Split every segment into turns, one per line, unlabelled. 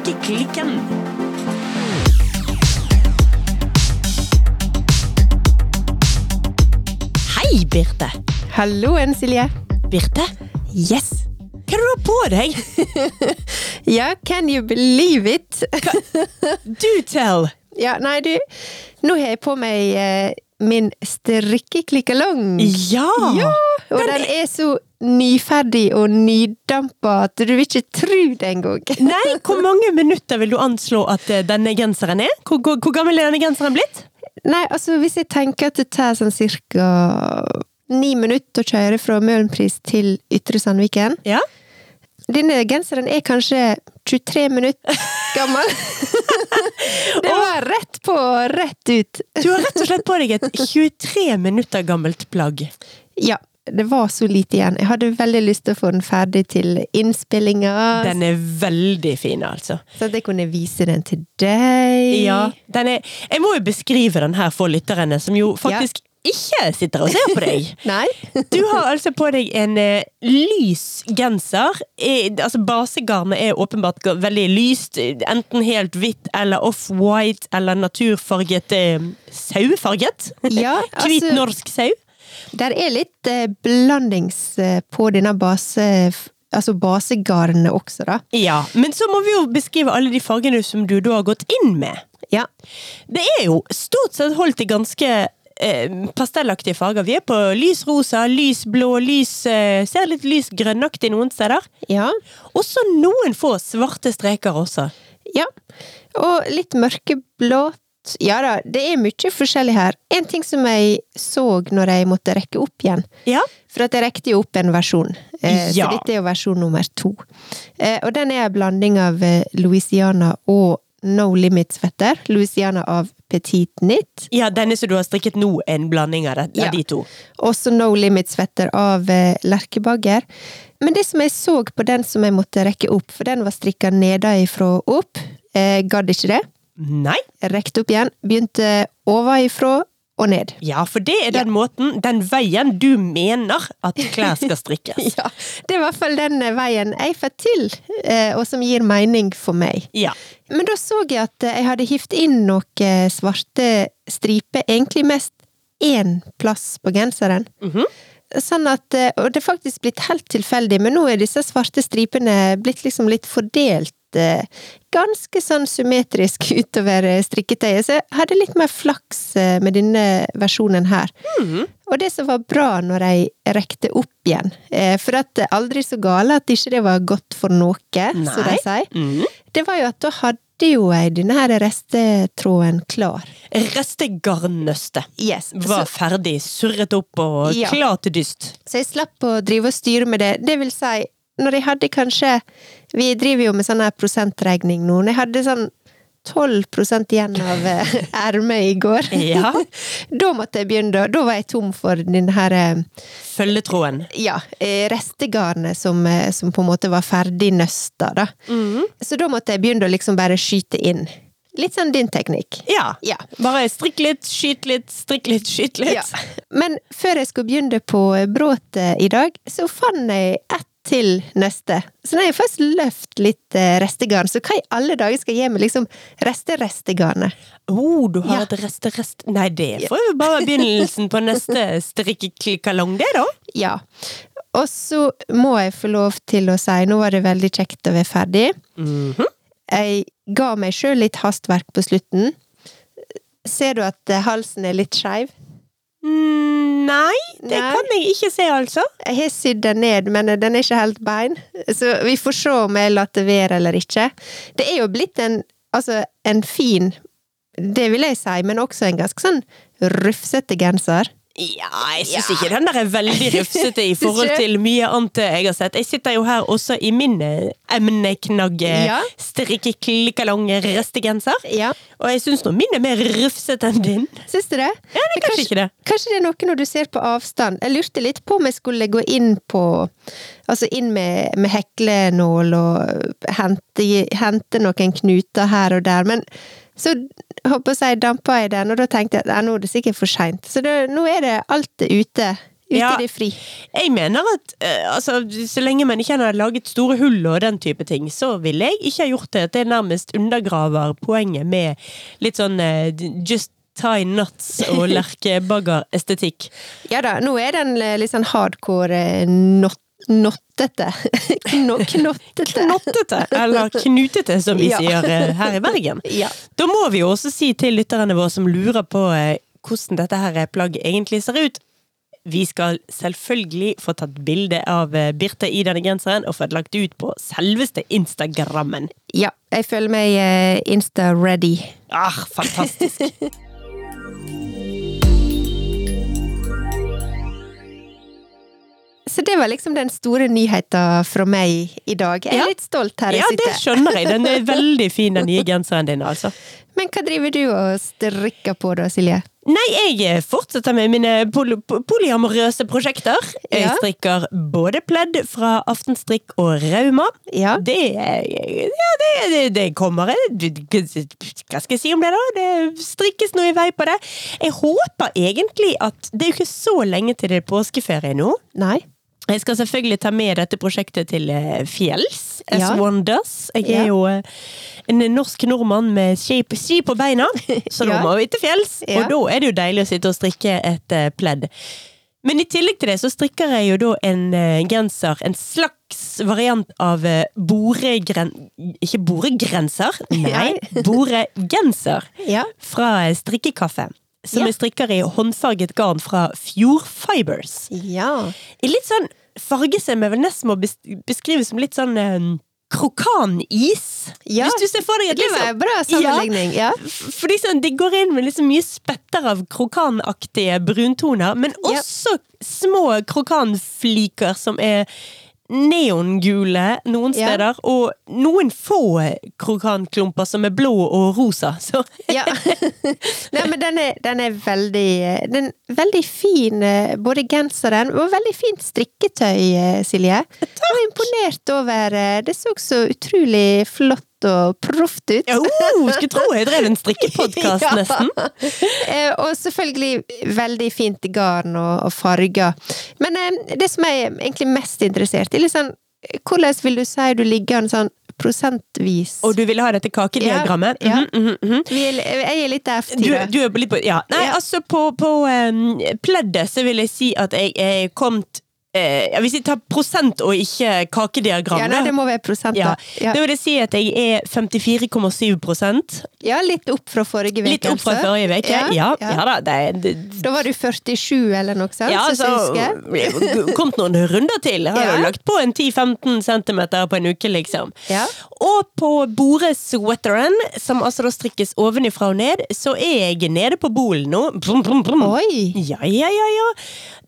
Strikkeklikken. Hei, Birte.
Halloen, Silje.
Birte,
Yes.
hva er det du har på deg?
Ja, can you believe it?
Do tell.
ja, nei, du. Nå har jeg på meg eh, min strikkeklikkalong.
Ja!
Ja, og den er så nyferdig og nydampa at du vil ikke tro det engang.
Nei, hvor mange minutter vil du anslå at eh, denne genseren er? Hvor, hvor, hvor gammel er denne genseren blitt?
Nei, altså hvis jeg tenker at det tar sånn cirka ni minutter å kjøre fra Møhlenpris til Ytre Sandviken
Ja.
Denne genseren er kanskje 23 minutter gammel. det var rett på, rett ut.
Du har rett og slett på deg et 23 minutter gammelt plagg.
Ja, det var så lite igjen. Jeg hadde veldig lyst til å få den ferdig til innspillinga.
Den er veldig fin, altså.
Så at jeg kunne vise den til deg.
Ja, den er, jeg må jo beskrive den her for lytterne, som jo faktisk ikke sitter og ser på deg.
Nei?
Du har altså på deg en uh, lys genser. Eh, altså Basegarnet er åpenbart veldig lyst. Enten helt hvitt eller off-white eller naturfarget uh, sauefarget.
Ja,
Hvit
altså-
norsk sau.
Der er litt uh, blandings på denne base... Altså basegarnet også, da.
Ja, Men så må vi jo beskrive alle de fargene som du da har gått inn med.
Ja.
Det er jo stort sett holdt i ganske pastellaktige farger. Vi er på lys rosa, lys blå, lys eh, Ser litt lys grønnaktig noen steder.
Ja.
Også noen få svarte streker også.
Ja. Og litt mørkeblått. Ja da, det er mye forskjellig her. En ting som jeg så når jeg måtte rekke opp igjen.
Ja.
For at jeg rekte jo opp en versjon. Eh,
Ja.
Så dette er jo versjon nummer to. Eh, og den er en blanding av eh, Louisiana og No Limits-fetter. Louisiana av Petit Knit.
ja, denne som du har strikket nå, er en blanding av, det,
Ja.
av de to.
Også No Limit-svetter av eh, Lerkebagger. Men det som jeg så på den som jeg måtte rekke opp, for den var strikka nedenfra opp, eh, gadd ikke det.
Nei.
Rekte opp igjen, begynte ovenifra og ned.
Ja, for det er den måten, den veien du mener at klær skal strikkes.
Ja, det er i hvert fall den eh, veien jeg får til, eh, og som gir mening for meg.
Ja.
Men da så jeg at eh, jeg hadde hivd inn noen svarte striper, egentlig mest én plass på genseren.
Mhm.
Sånn at, eh, og det er faktisk blitt helt tilfeldig, men nå er disse svarte stripene blitt liksom litt fordelt eh, ganske sånn symmetrisk utover eh, strikketøyet, så jeg hadde litt mer flaks eh, med denne versjonen her.
Mhm.
Og det som var bra når jeg rekte opp igjen, eh, for at det er aldri så gale at ikke det var godt for noe, som de sier,
Mhm.
det var jo at da hadde jo jeg denne her restetråden klar.
Restegarnnøstet
Yes.
var
Så,
ferdig, surret opp og
Ja.
klar til dyst.
så jeg slapp å drive og styre med det. Det vil si, når jeg hadde kanskje Vi driver jo med sånn her prosentregning nå. Når jeg hadde sånn 12% igjen av eh, ermet i går.
Ja.
da måtte jeg begynne, da. Var jeg tom for den her Følgetroen.
Følgetråden.
ja, eh, restegarnet som, eh, som på en måte var ferdig nøsta, da.
Mm.
Så da måtte jeg begynne å liksom bare skyte inn. Litt sånn din teknikk.
Ja.
Ja.
Bare strikk litt, skyt litt, strikk litt, skyt litt.
ja. Men før jeg skulle begynne på eh, bråtet i dag, så fant jeg ett til neste. Så når jeg først løft litt eh, restegarn, så hva i alle dager skal jeg gjøre med liksom reste-restegarnet?
Oh, du har
Ja.
et reste-rest Nei, det får jo bare være begynnelsen på neste strikkeklikkalong, det, da.
Ja. Og så må jeg få lov til å si, nå var det veldig kjekt å være ferdig.
Mhm.
Jeg ga meg sjøl litt hastverk på slutten. Ser du at eh, halsen er litt skeiv?
Mm, Nei, det
Nei.
kan jeg ikke se, altså.
Jeg har sydd den ned, men den er ikke helt bein. Så vi får se om jeg lar det være eller ikke. Det er jo blitt en, altså, en fin Det vil jeg si, men også en ganske sånn rufsete genser.
Ja, jeg syns
Ja.
ikke den der er veldig rufsete i forhold til mye annet jeg har sett. Jeg sitter jo her også i min eh, emneknagge
Ja.
strikkeklikkalong restegenser.
Ja,
Og jeg syns nå min er mer rufsete enn din.
syns du det?
Ja, det er kanskje ikke det.
Kanskje det er noe når du ser på avstand. Jeg lurte litt på om jeg skulle gå inn på Altså inn med, med heklenål og hente, hente noen knuter her og der, men så håper jeg dampa i den, og da tenkte jeg at nå er det sikkert for seint. Så det, nå er det alt ute ute
Ja.
i det fri.
Jeg mener at eh, altså, så lenge man ikke har laget store hull og den type ting, så ville jeg ikke ha gjort det. At det nærmest undergraver poenget med litt sånn eh, just tie nuts og lerkebaggerestetikk.
Ja da, nå er den eh, litt sånn hardcore not, nottete. Kno, knottete.
Knottete, eller knutete som vi
Ja.
sier eh, her i Bergen.
Ja.
Da må vi jo også si til lytterne våre som lurer på eh, hvordan dette her plagget egentlig ser ut. Vi skal selvfølgelig få tatt bilde av eh, Birte i denne genseren og få det lagt ut på selveste Instagrammen.
ja, jeg føler meg insta-ready.
Ah, fantastisk!
Så det var liksom den store nyheten fra meg i dag. Jeg er
Ja.
litt stolt her jeg
Ja, det skjønner jeg. Den er veldig fin, den nye genseren din, altså.
Men hva driver du og strikker på da, Silje?
Nei, jeg fortsetter med mine poly polyamorøse prosjekter. Jeg
Ja.
strikker både pledd fra Aftenstrikk og Rauma.
Ja.
Det, ja, det, det, det kommer Hva skal jeg si om det, da? Det strikkes noe i vei på det. Jeg håper egentlig at Det er jo ikke så lenge til det er påskeferie nå.
Nei?
Jeg skal selvfølgelig ta med dette prosjektet til eh, fjells, as
Ja.
one does. Jeg er
Ja.
jo eh, en norsk nordmann med ski på, ski på beina, så da må vi til fjells. Og da er det jo deilig å sitte og strikke et eh, pledd. Men i tillegg til det så strikker jeg jo da en genser, en slags variant av boregren... Ikke boregrenser, nei, boregenser
Ja.
fra strikkekaffe. Som
Ja.
jeg strikker i håndfarget garn fra Fjord Fibers.
Ja.
I litt sånn farge er vel nesten må beskrives beskrive som litt sånn eh, krokanis.
Ja,
Hvis du ser for deg et
Det
litt
var
sånn-
en bra sammenligning. Ja.
Fordi sånn, Det går inn med liksom mye spetter av krokanaktige bruntoner, men
Ja.
også små krokanfliker som er neongule noen
Ja.
steder, og noen få krokanklumper som er blå og rosa. Så
Ja. Nei, men den er, den er veldig Den veldig fin, eh, både genseren og veldig fint strikketøy, Silje. Silje. Jeg var imponert over eh, Det så så utrolig flott og proft ut.
ja, oh, skulle tro jeg drev en strikkepodkast,
Ja.
nesten.
Eh, Og selvfølgelig veldig fint garn og, og farger. Men eh, det som jeg er egentlig mest interessert i, sånn Hvordan vil du si du ligger an sånn prosentvis?
Og du ville ha dette kakediagrammet?
Ja, ja.
Mhm, mhm, mhm.
Vi er, jeg er litt der for
Du, du er litt på Ja. Nei,
Ja.
altså på, på um, pleddet så vil jeg si at jeg er kommet eh, ja, Hvis jeg tar prosent og ikke kakediagram,
Ja, nei, det må være prosent, da. Ja.
da vil jeg si at jeg er 54,7 prosent.
ja, litt opp fra forrige uke.
Litt opp fra forrige uke. Ja,
Ja,
ja.
ja.
da. Det, det,
Da var du 47 eller noe sånt,
ja,
så
så
jeg.
Kommet noen runder til. Jeg har
Ja.
jo lagt på en 10-15 centimeter på en uke, liksom.
Ja.
Og på boresweateren, som altså da strikkes ovenifra og ned, så er jeg nede på bolen nå. Brum, brum, brum.
Oi!
Ja, ja, ja, ja.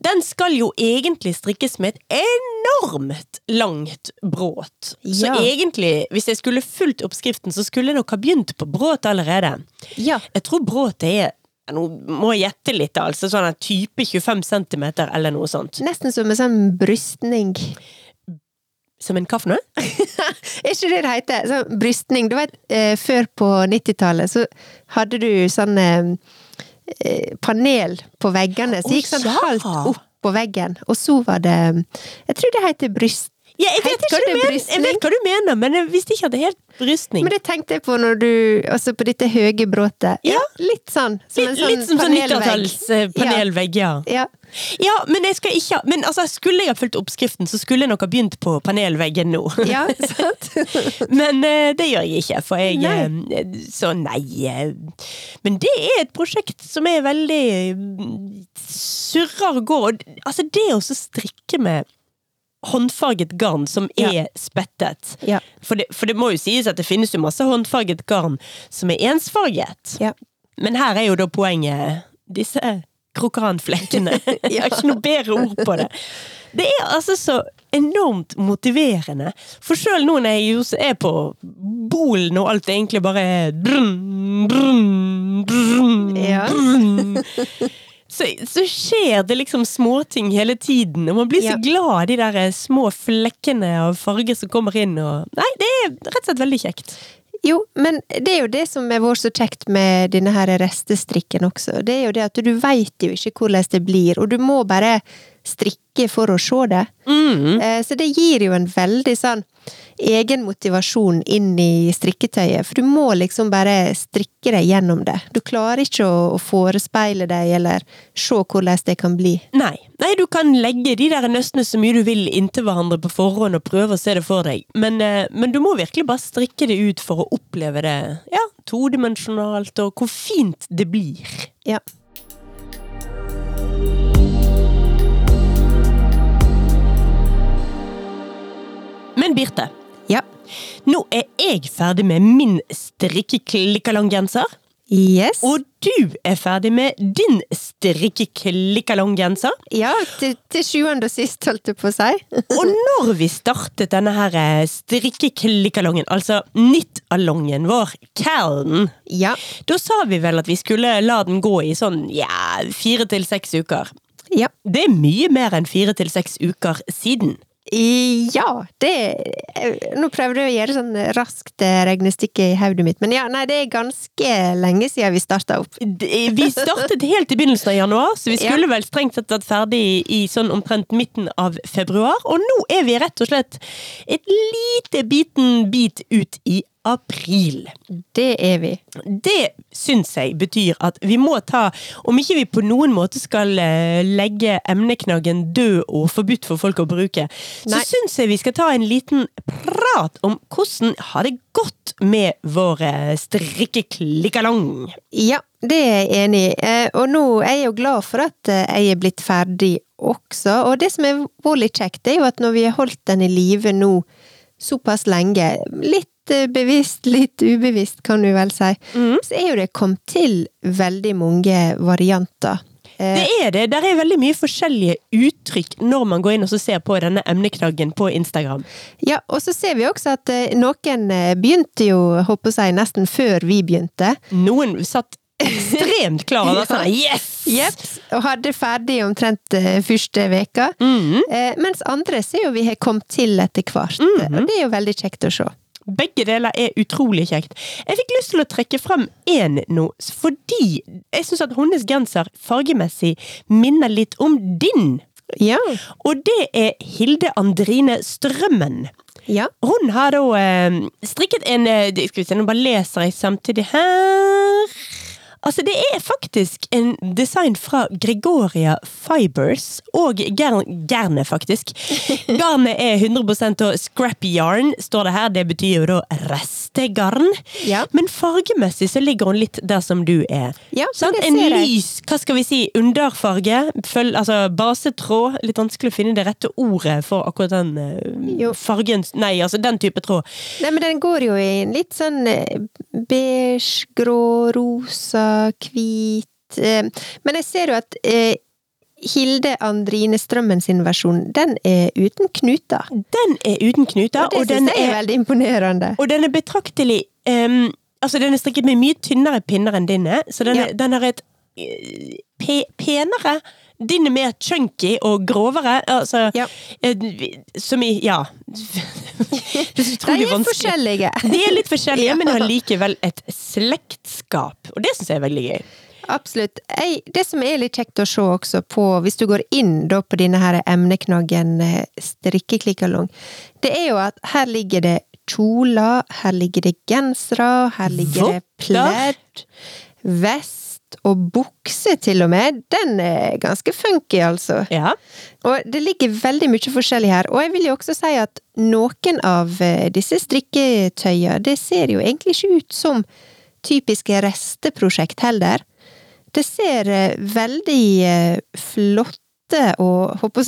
Den skal jo egentlig strikkes med et enormt langt bråt. Så
Ja.
egentlig, hvis jeg skulle fulgt oppskriften, så skulle jeg nok ha begynt på bråt allerede.
Ja.
Jeg tror bråtet er nå må jeg gjette litt, altså. Sånn en type 25 cm eller noe sånt.
Nesten som en sånn brystning.
Som en kaffe nå?
Er ikke det det heter? Sånn brystning. Du vet, eh, før på 90-tallet så hadde du sånn eh, eh, panel på veggene, så
Å,
gikk sånn halvt opp på veggen, og så var det Jeg tror det heter bryst...
Ja, jeg vet, mener, jeg vet hva du mener, men jeg visste ikke at det er helt brystning.
Men det tenkte jeg på når du Altså på dette høye bråtet.
Ja.
Litt sånn. Som en sånn
litt som sånn
panelvegg.
90-talls panelvegg, ja.
Ja.
Ja, men jeg skal ikke Men altså, skulle jeg ha fulgt oppskriften, så skulle jeg nok ha begynt på panelveggen nå.
ja, sant?
Men eh, det gjør jeg ikke, for jeg
Nei.
eh, Så nei. eh, Men det er et prosjekt som er veldig mm, surrer og går. Altså, det å strikke med håndfarget garn som
Ja.
er spettet
Ja.
for det, for det må jo sies at det finnes jo masse håndfarget garn som er ensfarget.
Ja.
Men her er jo da poenget disse krokanflekkene. Jeg har ikke noe bedre ord på det. Det er altså så enormt motiverende. For sjøl nå når jeg er på bolen og alt egentlig bare er brun, brun, brun,
Ja.
brun, så, så skjer det liksom småting hele tiden, og man blir så
Ja.
glad av de der eh, små flekkene av farge som kommer inn. Og, nei, det er rett og slett veldig kjekt.
Jo, men det er jo det som er vært så kjekt med denne her restestrikken også. Det er jo det at du veit jo ikke hvordan det blir, og du må bare strikke for å se det.
Mm.
Eh, Så det gir jo en veldig sånn egen motivasjon inn i strikketøyet, for du må liksom bare strikke deg gjennom det. Du klarer ikke å forespeile deg eller se hvordan det kan bli.
Nei. Nei, du kan legge de der nøstene så mye du vil inntil hverandre på forhånd og prøve å se det for deg, men, eh, men du må virkelig bare strikke det ut for å oppleve det ja, todimensjonalt, og hvor fint det blir.
Ja.
Men Birte,
Ja.
nå er jeg ferdig med min strikkeklikkalonggenser,
Yes.
og du er ferdig med din strikkeklikkalonggenser.
Ja, til, til sjuende og sist, holdt jeg på å si.
Og når vi startet denne her eh, strikkeklikkalongen, altså nyttallongen vår, Callen,
Ja.
da sa vi vel at vi skulle la den gå i sånn, ja, fire til seks uker.
Ja.
Det er mye mer enn fire til seks uker siden.
Ja, det Nå prøvde jeg å gjøre sånn raskt eh, regnestykke i hodet mitt, men ja, nei, det er ganske lenge siden vi starta opp.
Vi startet helt i begynnelsen av januar, så vi
Ja.
skulle vel strengt sett vært ferdig i, i sånn omtrent midten av februar. Og nå er vi rett og slett et lite biten bit ut i april.
Det er vi.
Det syns jeg betyr at vi må ta Om ikke vi på noen måte skal eh, legge emneknaggen død og forbudt for folk å bruke, så
Nei.
syns jeg vi skal ta en liten prat om hvordan har det gått med vår eh, strikkeklikkalong.
Ja, det er jeg enig i. Eh, Og nå er jeg jo glad for at jeg er blitt ferdig også. Og det som er litt kjekt, er jo at når vi har holdt den i live nå såpass lenge, litt eh, bevisst, litt ubevisst kan du vel si,
mm.
så er jo det kommet til veldig mange varianter. Eh,
Det er det. Der er veldig mye forskjellige uttrykk når man går inn og så ser på denne emneknaggen på Instagram.
Ja, og så ser vi også at eh, noen begynte jo, håper jeg, nesten før vi begynte.
Noen satt ekstremt klar og var sånn Yes!
Yep, og hadde ferdig omtrent første veka.
Mm
-hmm. mens andre ser jo vi har kommet til etter hvert,
Mhm.
og det er jo veldig kjekt å se.
Begge deler er utrolig kjekt. Jeg fikk lyst til å trekke fram én nå, fordi jeg syns at hennes genser fargemessig minner litt om din.
Ja.
Og det er Hilde Andrine Strømmen.
Ja.
Hun har da eh, strikket en eh, Skal vi se, nå bare leser jeg samtidig her. Altså, det er faktisk en design fra Gregoria Fibers, og garnet, faktisk. Garnet er 100 og scrappy yarn, står det her. Det betyr jo da restegarn.
Ja.
Men fargemessig så ligger hun litt der som du er.
Ja, sånn?
En lys, hva skal vi si, underfarge. Følg, altså basetråd. Litt vanskelig å finne det rette ordet for akkurat den
Jo.
fargen Nei, altså den type tråd.
Nei, men den går jo i en litt sånn eh, beige, grå, rosa, hvit eh, Men jeg ser jo at eh, Hilde Andrine Strømmen sin versjon, den er uten knuter.
Den er uten knuter,
Og
og,
det
den
syns jeg er
er,
veldig imponerende.
og den er betraktelig um, Altså, den er strikket med mye tynnere pinner enn din er, så den, er,
Ja.
den har et eh, pe, penere din er mer chunky og grovere, altså
Ja.
eh, Som i Ja. Det er utrolig vanskelig.
forskjellige.
De er litt forskjellige,
Ja.
men har likevel et slektskap. Og det syns jeg er veldig gøy.
Absolutt. Det som er litt kjekt å se også på, hvis du går inn på denne her emneknaggen eh, strikkeklikkalong, det er jo at her ligger det kjoler, her ligger det gensere, her ligger det
Votter.
pledd, vest og bukse til og med. Den er ganske funky, altså.
Ja.
Og det ligger veldig mye forskjellig her, og jeg vil jo også si at noen av eh, disse strikketøya, det ser jo egentlig ikke ut som typiske resteprosjekt heller. Det ser eh, veldig eh, flotte og, håper å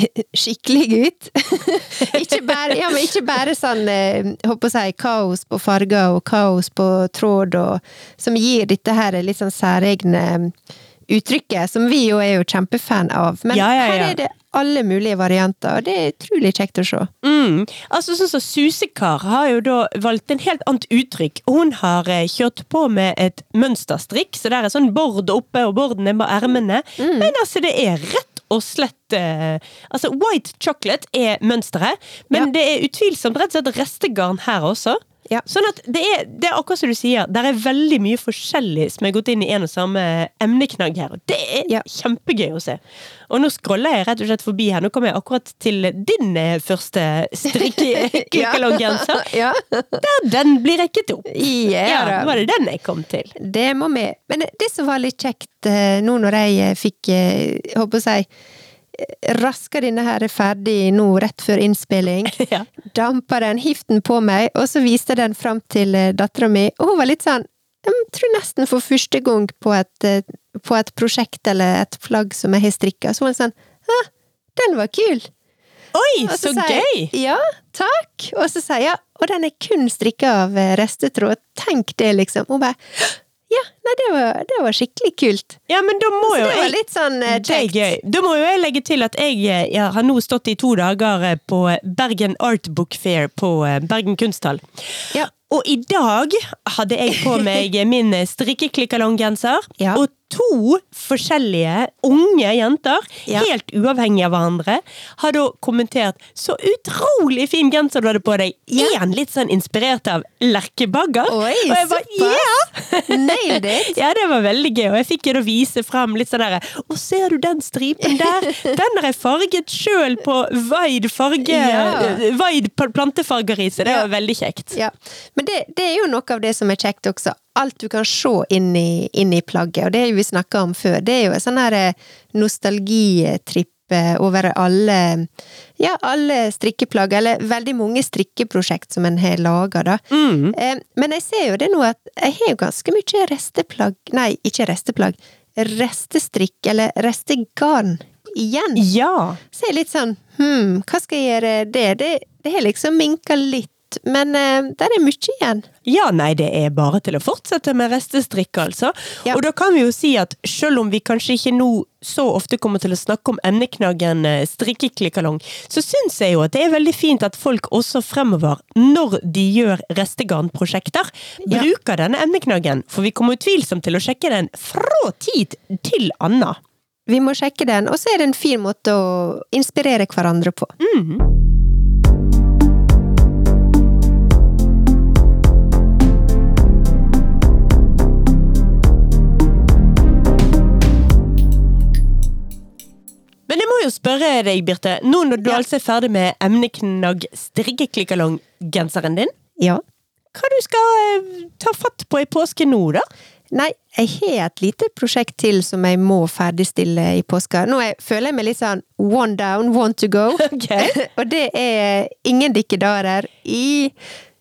si, skikkelige ut. ikke, bare, ja, ikke bare sånn, eh, håper å si, kaos på farger og kaos på tråd, og, som gir dette her litt sånn særegne uttrykket, som vi jo er jo kjempefan av. Men
Ja, ja,
her er det alle mulige varianter, og det er utrolig kjekt å se.
Mm. Altså sånn som Susekar har jo da valgt en helt annet uttrykk. Hun har eh, kjørt på med et mønsterstrikk, så der er sånn bord oppe, og borden er med ermene. Men altså, det er rett og slett eh, Altså, white chocolate er mønsteret, men
Ja.
det er utvilsomt rett og slett restegarn her også.
Ja.
Sånn at det er, det er akkurat som du sier, det er veldig mye forskjellig som er gått inn i en og samme emneknagg her. Og det er
Ja.
kjempegøy å se. Og nå scroller jeg rett og slett forbi her. Nå kommer jeg akkurat til din eh, første strikkeklikkalonggenser.
Ja.
Der den blir rekket opp.
Ja, da.
var det den jeg kom til.
Det må vi. Men det som var litt kjekt eh, nå når jeg eh, fikk, jeg håper å si, raska denne her ferdig nå rett før innspilling,
Ja.
dampa den, hiv den på meg, og så viste den fram til eh, dattera mi, og hun var litt sånn jeg tror nesten for første gang på et, eh, på et prosjekt eller et plagg som jeg har strikka, så var hun sånn Hæ, den var kul!
Oi, så,
så
gøy!
Ja, takk! Og så sier jeg og den er kun strikka av eh, restetråd, tenk det, liksom. Hun bare ja, nei, det var, det var skikkelig kult.
Ja, men da må
Så
jo
det var
jeg
litt sånn eh,
Det er gøy. Da må jo jeg legge til at jeg, eh, jeg har nå stått i to dager eh, på Bergen Art Book Fair på Bergen Kunsthall.
Ja.
Og i dag hadde jeg på meg min strikkeklikkalonggenser.
Ja.
Og to forskjellige unge jenter,
Ja.
helt uavhengig av hverandre, har da kommentert 'så utrolig fin genser du hadde på deg'.
Ja.
En litt sånn inspirert av Lerkebagger.
Oi,
og jeg bare, ja!
Nailed it!
Ja, det var veldig gøy, og jeg fikk jo da vise frem litt sånn derre Å, ser du den stripen der? Den har jeg farget sjøl på Vide farge
Ja.
Vide plantefarger i, så det
Ja.
var veldig kjekt.
Ja. Men det, det er jo noe av det som er kjekt også. Alt du kan se inn i, inn i plagget, og det har vi snakka om før. Det er jo en sånn her eh, nostalgitripp eh, over alle Ja, alle strikkeplagg, eller veldig mange strikkeprosjekt som en har laga, da.
Mm.
Eh, Men jeg ser jo det nå at jeg har jo ganske mye resteplagg Nei, ikke resteplagg. Restestrikk, eller restegarn, igjen.
Ja.
Så jeg er litt sånn hm, hva skal jeg gjøre det? Det, det har liksom minka litt, men eh, der er mye igjen.
Ja, nei, det er bare til å fortsette med restestrikk, altså.
Ja.
Og da kan vi jo si at selv om vi kanskje ikke nå så ofte kommer til å snakke om emneknaggen eh, strikkeklikkalong, så syns jeg jo at det er veldig fint at folk også fremover, når de gjør restegarnprosjekter,
Ja.
bruker denne emneknaggen. For vi kommer utvilsomt til å sjekke den fra tid til anna.
Vi må sjekke den, og så er det en fin måte å inspirere hverandre på.
Mhm. Men jeg må jo spørre deg, Birte. Nå når du
Ja.
altså er ferdig med emneknagg strikkeklikkalong-genseren din,
Ja.
hva du skal eh, ta fatt på i påsken nå, da?
Nei, jeg har et lite prosjekt til som jeg må ferdigstille i påska. Nå jeg, føler jeg meg litt sånn one down, one to go.
Ok.
og det er ingen dikkedarer i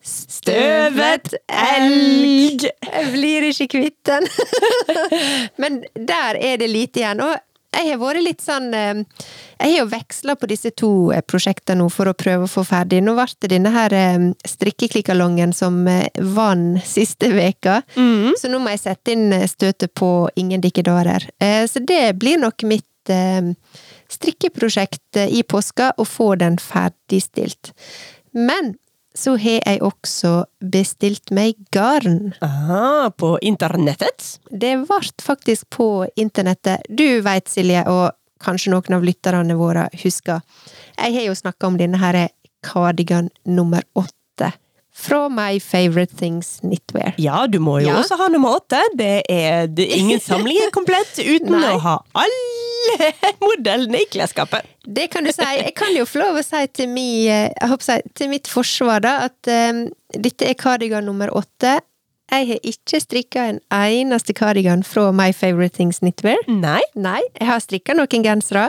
Støvet elg!
Jeg blir ikke kvitt den. Men der er det lite igjen. Og jeg har vært litt sånn eh, Jeg har jo veksla på disse to eh, prosjektene nå for å prøve å få ferdig. Nå ble det denne her eh, strikkeklikkalongen som vann siste veka.
Mm.
Så nå må jeg sette inn støtet på Ingen dikkedarer. Så det blir nok mitt strikkeprosjekt i påska, å få den ferdigstilt. Men så har jeg også bestilt meg garn.
Aha, på internettet?
Det ble faktisk på internettet. Du veit, Silje, og kanskje noen av lytterne våre husker. Jeg har jo snakka om denne her cardigan nummer åtte. Fra My Favorite Things Knitwear.
Ja, du må jo
Ja.
også ha nummer åtte. Det er, det ingen samling er komplett uten å ha alle modellene i klesskapet.
Det kan du si. Jeg kan jo få lov å si til, mi, eh, jeg til mitt forsvar, da, at um, dette er kardigan nummer åtte. Jeg har ikke strikka en eneste kardigan fra My Favorite Things Knitwear.
Nei.
Nei, jeg har strikka noen gensere.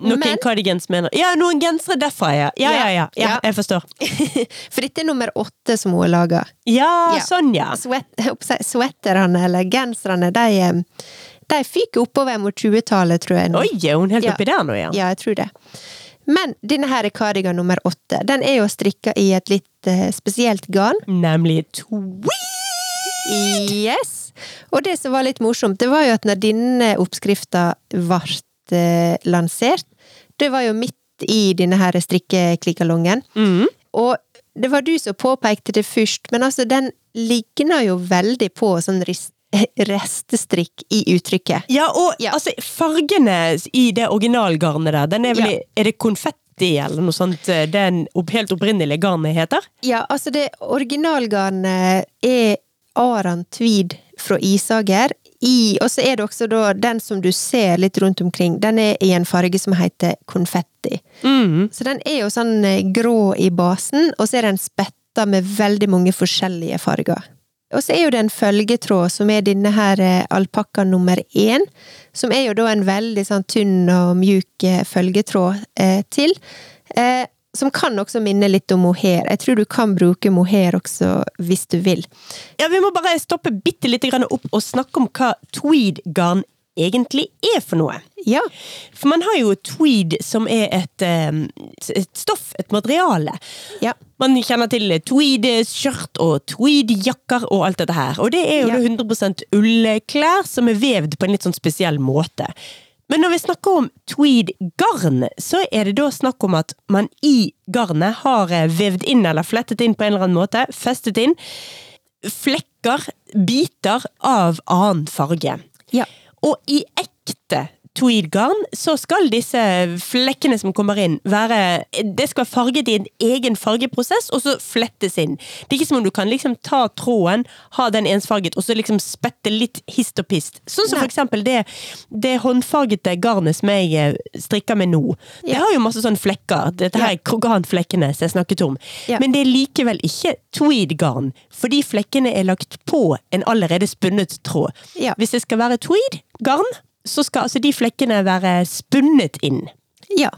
Noen
Men
cardigans mener Ja, noen gensere derfra, ja. Ja, ja, ja. ja
Ja.
jeg forstår.
For dette er nummer åtte som hun har laga.
Ja,
Ja.
sånn, ja.
Sweat, Sweaterne, eller genserne, de, eh, de fyker oppover mot 20-tallet, tror jeg. nå.
Oi, er hun helt
Ja.
oppi der nå, ja?
Ja, jeg tror det. Men denne her er cardigan nummer åtte. Den er jo strikka i et litt uh, spesielt garn.
Nemlig tweed!
Yes! Og det som var litt morsomt, det var jo at når denne oppskrifta ble eh, lansert, det var jo midt i denne her strikkeklikkalongen.
Mm.
Og det var du som påpekte det først, men altså, den ligner jo veldig på sånn ris- restestrikk i uttrykket.
Ja, og
Ja.
altså, fargene i det originalgarnet der, den er vel
Ja.
Er det konfetti eller noe sånt det den opp, helt opprinnelige garnet heter?
Ja, altså det originalgarnet er Aran Tweed fra Isager. I, og så er det også da den som du ser litt rundt omkring, den er i en farge som heter konfetti.
Mm.
Så den er jo sånn eh, grå i basen, og så er den spetta med veldig mange forskjellige farger. Og så er jo det en følgetråd, som er denne her eh, alpakka nummer én. Som er jo da en veldig sånn tynn og mjuk eh, følgetråd eh, til. Eh, som kan også minne litt om mohair. Jeg tror du kan bruke mohair også, hvis du vil.
Ja, Vi må bare stoppe bitte grann opp og snakke om hva tweed-garn egentlig er for noe.
Ja.
For man har jo tweed som er et, eh, et stoff, et materiale.
Ja.
Man kjenner til tweed-skjørt og tweed-jakker og alt dette her. Og det er jo
Ja.
100% ullklær som er vevd på en litt sånn spesiell måte. Men når vi snakker om tweed-garn, så er det da snakk om at man i garnet har eh, vevd inn eller flettet inn på en eller annen måte, festet inn, flekker, biter av annen farge.
Ja.
Og i ekte tweed-garn så skal disse flekkene som kommer inn, være Det skal være farget i en egen fargeprosess, og så flettes inn. Det er ikke som om du kan liksom ta tråden, ha den ensfarget, og så liksom spette litt hist og pist. Sånn som
Nei.
for eksempel det, det håndfargete garnet som jeg eh, strikker med nå. Det
Ja.
har jo masse sånne flekker. Dette her er kroganflekkene som jeg snakket om.
Ja.
Men det er likevel ikke tweed-garn, fordi flekkene er lagt på en allerede spunnet tråd.
Ja.
Hvis det skal være tweed-garn, så skal altså de flekkene være spunnet inn.
Ja.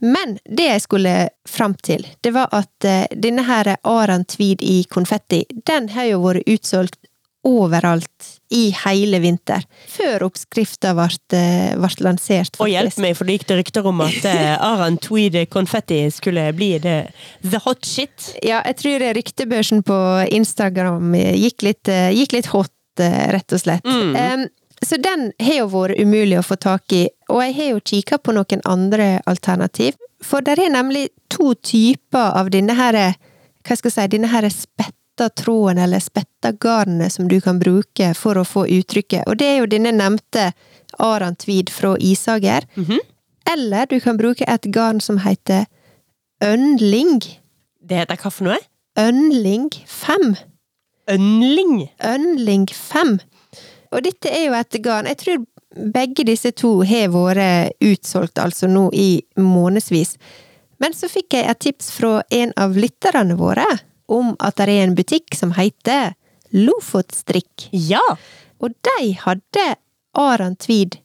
Men det jeg skulle fram til, det var at uh, denne her Aran Tweed i konfetti, den har jo vært utsolgt overalt i hele vinter. Før oppskrifta ble, eh, ble lansert,
Og hjelp meg, for det gikk det rykter om at eh, Aran Tweed konfetti skulle bli det, the hot shit.
Ja, jeg tror ryktebørsen på Instagram gikk litt, gikk litt hot, rett og slett.
Mm.
Em, så den har jo vært umulig å få tak i, og jeg har jo kikka på noen andre alternativ. For det er nemlig to typer av denne her, hva skal jeg si, denne her spetta tråden, eller spetta garnet, som du kan bruke for å få uttrykket. Og det er jo denne nevnte Aran Tweed fra Isager.
Mhm.
Eller du kan bruke et garn som heter Ønling.
Det heter hva for noe?
Ønling 5.
Ønling.
Ønling 5. Og dette er jo et garn Jeg tror begge disse to har vært utsolgt, altså nå i månedsvis. Men så fikk jeg et tips fra en av lytterne våre om at det er en butikk som heter Lofotstrikk.
Ja!
Og de hadde Aran Tweed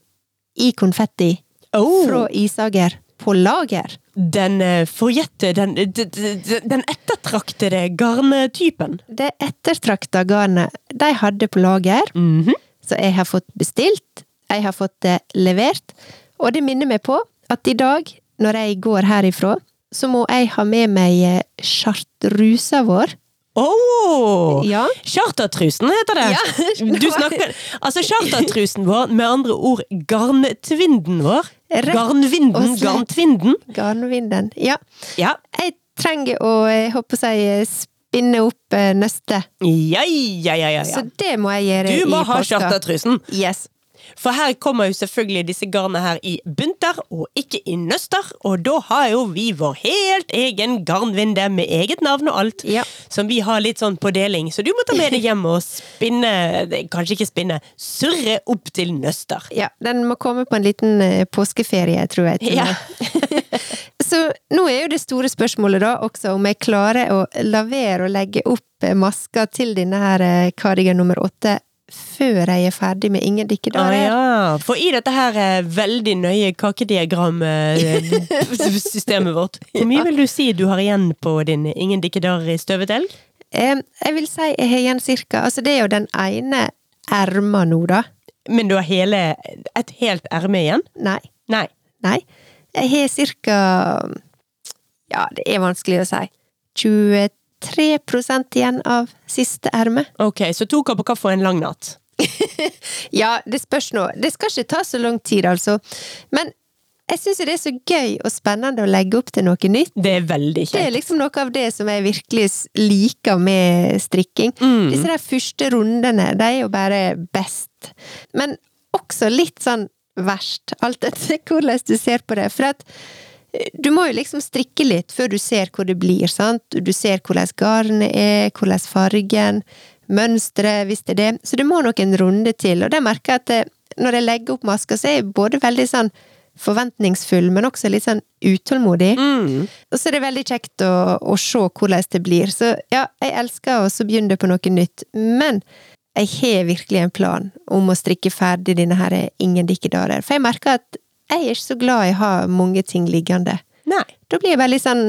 i konfetti
Oh.
fra Isager på lager.
Den eh, forjette, den, den ettertraktede garntypen.
Det ettertrakta garnet de hadde på lager,
Mhm.
Så jeg har fått bestilt, jeg har fått det levert, og det minner meg på at i dag, når jeg går herifra, så må jeg ha med meg sjartrusa chartrusa vår.
Oh!
Ja.
Chartertrusen heter det!
Ja.
Du snakker, altså Chartertrusen vår, med andre ord garntvinden vår. Garnvinden, garntvinden.
Garnvinden. Ja.
Ja.
Jeg trenger å, jeg håper jeg, spinne opp neste. nøstet.
Ja, ja, ja, ja,
Så det må jeg gjøre
Du må
i
ha
påska.
chartertrusen.
Yes.
For her kommer jo selvfølgelig disse garnene her i bunter, og ikke i nøster. Og da har jo vi vår helt egen garnvinde med eget navn og alt,
Ja.
som vi har litt sånn på deling. Så du må ta med deg hjem og spinne, kanskje ikke spinne, surre opp til nøster.
Ja, den må komme på en liten eh, påskeferie, tror jeg. til
Ja.
Så nå er jo det store spørsmålet da også om jeg klarer å la være å legge opp eh, maska til denne her eh, cardigan nummer åtte før jeg er ferdig med Ingen
Å
Ah,
ja. For i dette her eh, veldig nøye kakediagram-systemet vårt, hvor mye vil du si du har igjen på din Ingen dikkedarer i støvet elg?
Eh, Jeg vil si jeg har igjen cirka Altså, det er jo den ene erma nå, da.
Men du har hele, et helt erme igjen?
Nei.
Nei.
Nei. Jeg har cirka Ja, det er vanskelig å si. 23% igjen av siste erme.
Ok, så to kopper kaffe og en lang natt.
Ja, det spørs nå. Det skal ikke ta så lang tid, altså. Men jeg syns det er så gøy og spennende å legge opp til noe nytt.
Det er veldig
Det er liksom noe av det som jeg virkelig liker med strikking.
Mm.
Disse der første rundene, de er jo bare best. Men også litt sånn verst, alt etter hvordan du ser på det. For at du må jo liksom strikke litt før du ser hvor det blir, sant. Du ser hvordan garnet er, hvordan fargen, mønsteret, hvis det er det. Så det må nok en runde til, og det merker jeg at det, når jeg legger opp maska, så er jeg både veldig sånn forventningsfull, men også litt sånn utålmodig.
Mm.
Og så er det veldig kjekt å, å se hvordan det blir. Så ja, jeg elsker å begynne på noe nytt, men jeg har virkelig en plan om å strikke ferdig denne her Ingen dikkedarer. For jeg merker at jeg er ikke så glad i å ha mange ting liggende.
Nei.
Da blir jeg veldig sånn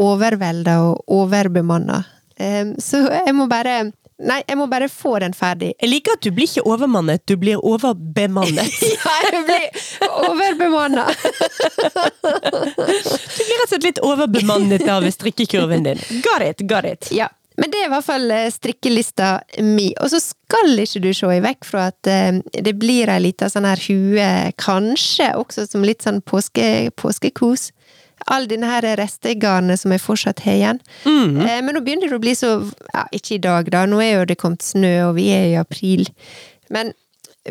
overvelda og overbemanna. Um, så jeg må bare Nei, jeg må bare få den ferdig.
Jeg liker at du blir ikke overmannet, du blir overbemannet.
Ja, jeg blir overbemanna!
Du blir rett og slett litt overbemannet av strikkekurven din. Got it, got it.
Ja. Men det er i hvert fall eh, strikkelista mi. Og så skal ikke du se vekk fra at eh, det blir ei lita sånn her hue, kanskje også som litt sånn påske, påskekos. All denne her restegarnet som jeg fortsatt har igjen.
Mm.
Eh, men nå begynner det å bli så Ja, ikke i dag, da. Nå er jo det kommet snø, og vi er i april. Men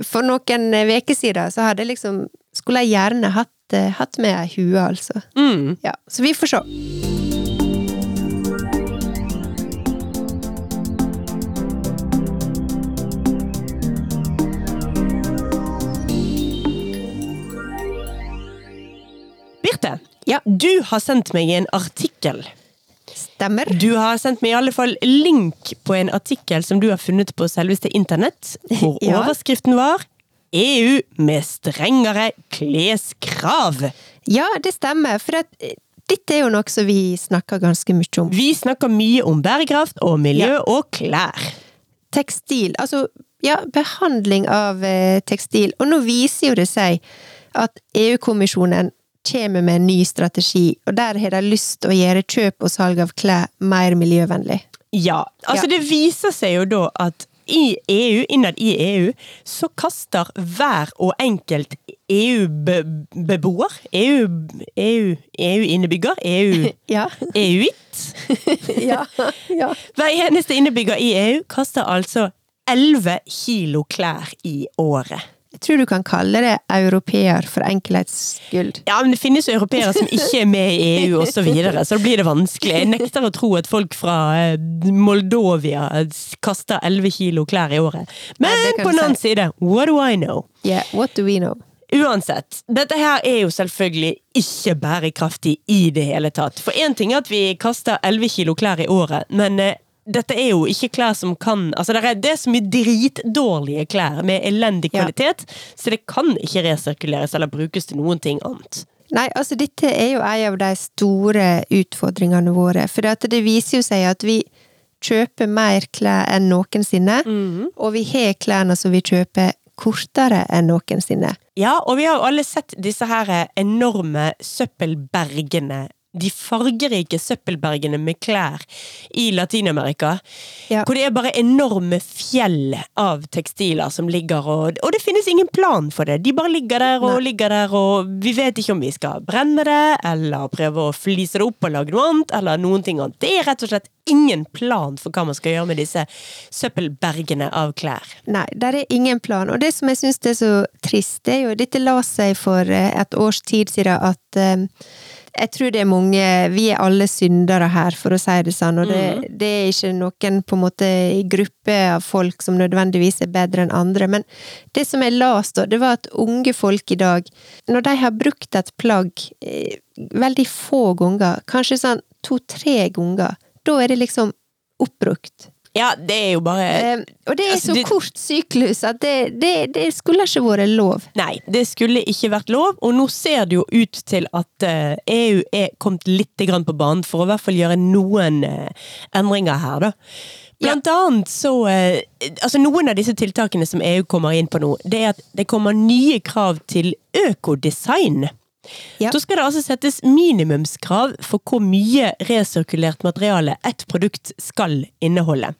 for noen uker siden så hadde jeg liksom Skulle jeg gjerne hatt, hatt med ei hue, altså.
Mm.
Ja, så vi får se.
Birte,
Ja.
du har sendt meg en artikkel.
Stemmer.
Du har sendt meg i alle fall link på en artikkel som du har funnet på selveste internett, hvor
Ja.
overskriften var EU med strengere kleskrav.
Ja, det stemmer. For at, eh, dette er jo noe som vi snakker ganske mye om.
Vi snakker mye om bærekraft og miljø og klær.
Tekstil, altså ja, behandling av eh, tekstil. Og nå viser jo det seg at EU-kommisjonen kommer med en ny strategi, og der har de lyst til å gjøre kjøp og salg av klær mer miljøvennlig.
Ja, altså
Ja.
det viser seg jo da at i EU, innad i EU, så kaster hver og enkelt EU-beboer, EU, EU, EU-innebygger, EU,
Ja.
EUitt,
ja. ja.
hver eneste innebygger i EU kaster altså 11 kilo klær i året.
Tror du kan kalle det europeer for enkelhets skyld.
Ja, men det finnes jo europeere som ikke er med i EU og så videre, så da blir det vanskelig. Jeg nekter å tro at folk fra eh, Moldovia kaster 11 kilo klær i året. Men
ja,
på den annen
si.
side, what do I know?
Yeah, what do we know?
Uansett, dette her er jo selvfølgelig ikke bærekraftig i det hele tatt. For én ting er at vi kaster 11 kilo klær i året, men eh, dette er jo ikke klær som kan Altså, det er, det er så mye dritdårlige klær med elendig
Ja.
kvalitet, så det kan ikke resirkuleres eller brukes til noen ting annet.
Nei, altså dette er jo en av de store utfordringene våre. For at det viser jo seg at vi kjøper mer klær enn noensinne. Og vi har klærne som vi kjøper kortere enn noensinne.
Ja, og vi har jo alle sett disse her enorme søppelbergene. De fargerike søppelbergene med klær i Latin-Amerika.
Ja.
Hvor det er bare enorme fjell av tekstiler som ligger og Og det finnes ingen plan for det! De bare ligger der og
Nei.
ligger der, og vi vet ikke om vi skal brenne det, eller prøve å flise det opp og lage noe annet, eller noen ting annet. Det er rett og slett ingen plan for hva man skal gjøre med disse søppelbergene av klær.
Nei, der er ingen plan. Og det som jeg syns er så trist, det er jo Dette la seg for eh, et års tid siden at eh, jeg tror det er mange Vi er alle syndere her, for å si det sånn. Og det, det er ikke noen på en måte gruppe av folk som nødvendigvis er bedre enn andre. Men det som jeg leste, det var at unge folk i dag, når de har brukt et plagg eh, veldig få ganger, kanskje sånn to-tre ganger, da er det liksom oppbrukt.
Ja, det er jo bare
Eh, og det er
altså,
så
det-
kort syklus at det, det, det skulle ikke vært lov.
Nei, det skulle ikke vært lov, og nå ser det jo ut til at uh, EU er kommet litt grann på banen for å i hvert fall gjøre noen uh, endringer her, da. Blant annet så uh, Altså, noen av disse tiltakene som EU kommer inn på nå, det er at det kommer nye krav til økodesign.
Ja.
Da skal det altså settes minimumskrav for hvor mye resirkulert materiale et produkt skal inneholde.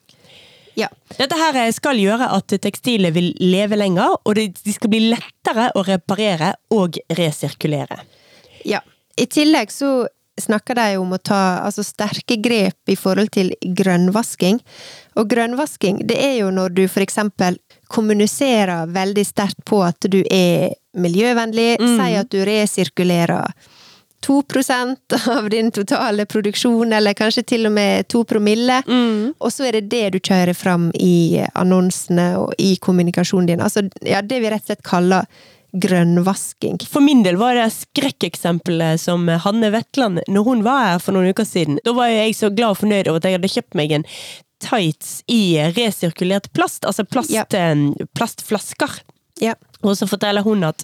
Ja.
Dette her skal gjøre at tekstilet vil leve lenger, og de skal bli lettere å reparere og resirkulere.
ja. I tillegg så snakker de om å ta altså, sterke grep i forhold til grønnvasking. Og grønnvasking, det er jo når du for eksempel kommuniserer veldig sterkt på at du er miljøvennlig, sier at du resirkulerer 2% av din totale produksjon, eller kanskje til og med to promille.
Mm.
Og så er det det du kjører fram i annonsene og i kommunikasjonen din. Altså, ja, det vi rett og slett kaller grønnvasking.
For min del var det skrekkeksempelet som Hanne Vetland, når hun var her for noen uker siden. Da var jeg så glad og fornøyd over at jeg hadde kjøpt meg en tights i resirkulert plast, altså plast,
Ja.
eh, plastflasker.
Ja.
Og så forteller hun at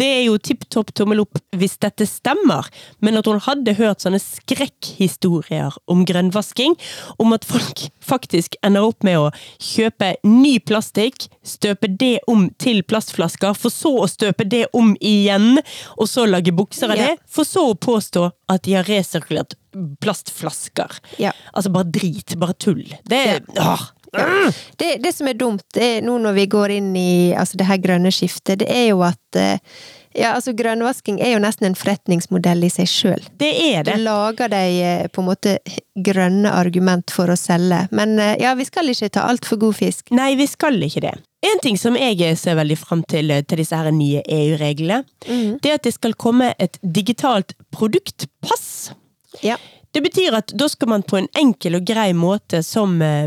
det er jo tipp topp tommel opp hvis dette stemmer, men at hun hadde hørt sånne skrekkhistorier om grønnvasking, om at folk faktisk ender opp med å kjøpe ny plastikk, støpe det om til plastflasker, for så å støpe det om igjen, og så lage bukser av
Ja.
det, for så å påstå at de har resirkulert plastflasker.
Ja.
Altså bare drit, bare tull. Det er åh.
Det, det som er dumt er nå når vi går inn i altså det her grønne skiftet, det er jo at eh, ja, altså Grønnvasking er jo nesten en forretningsmodell i seg sjøl.
Det er det.
Du lager de eh, på en måte grønne argument for å selge. Men eh, ja, vi skal ikke ta altfor god fisk.
Nei, vi skal ikke det. En ting som jeg ser veldig fram til til disse her nye EU-reglene, det er at det skal komme et digitalt produktpass.
Ja.
Det betyr at da skal man på en enkel og grei måte som, eh,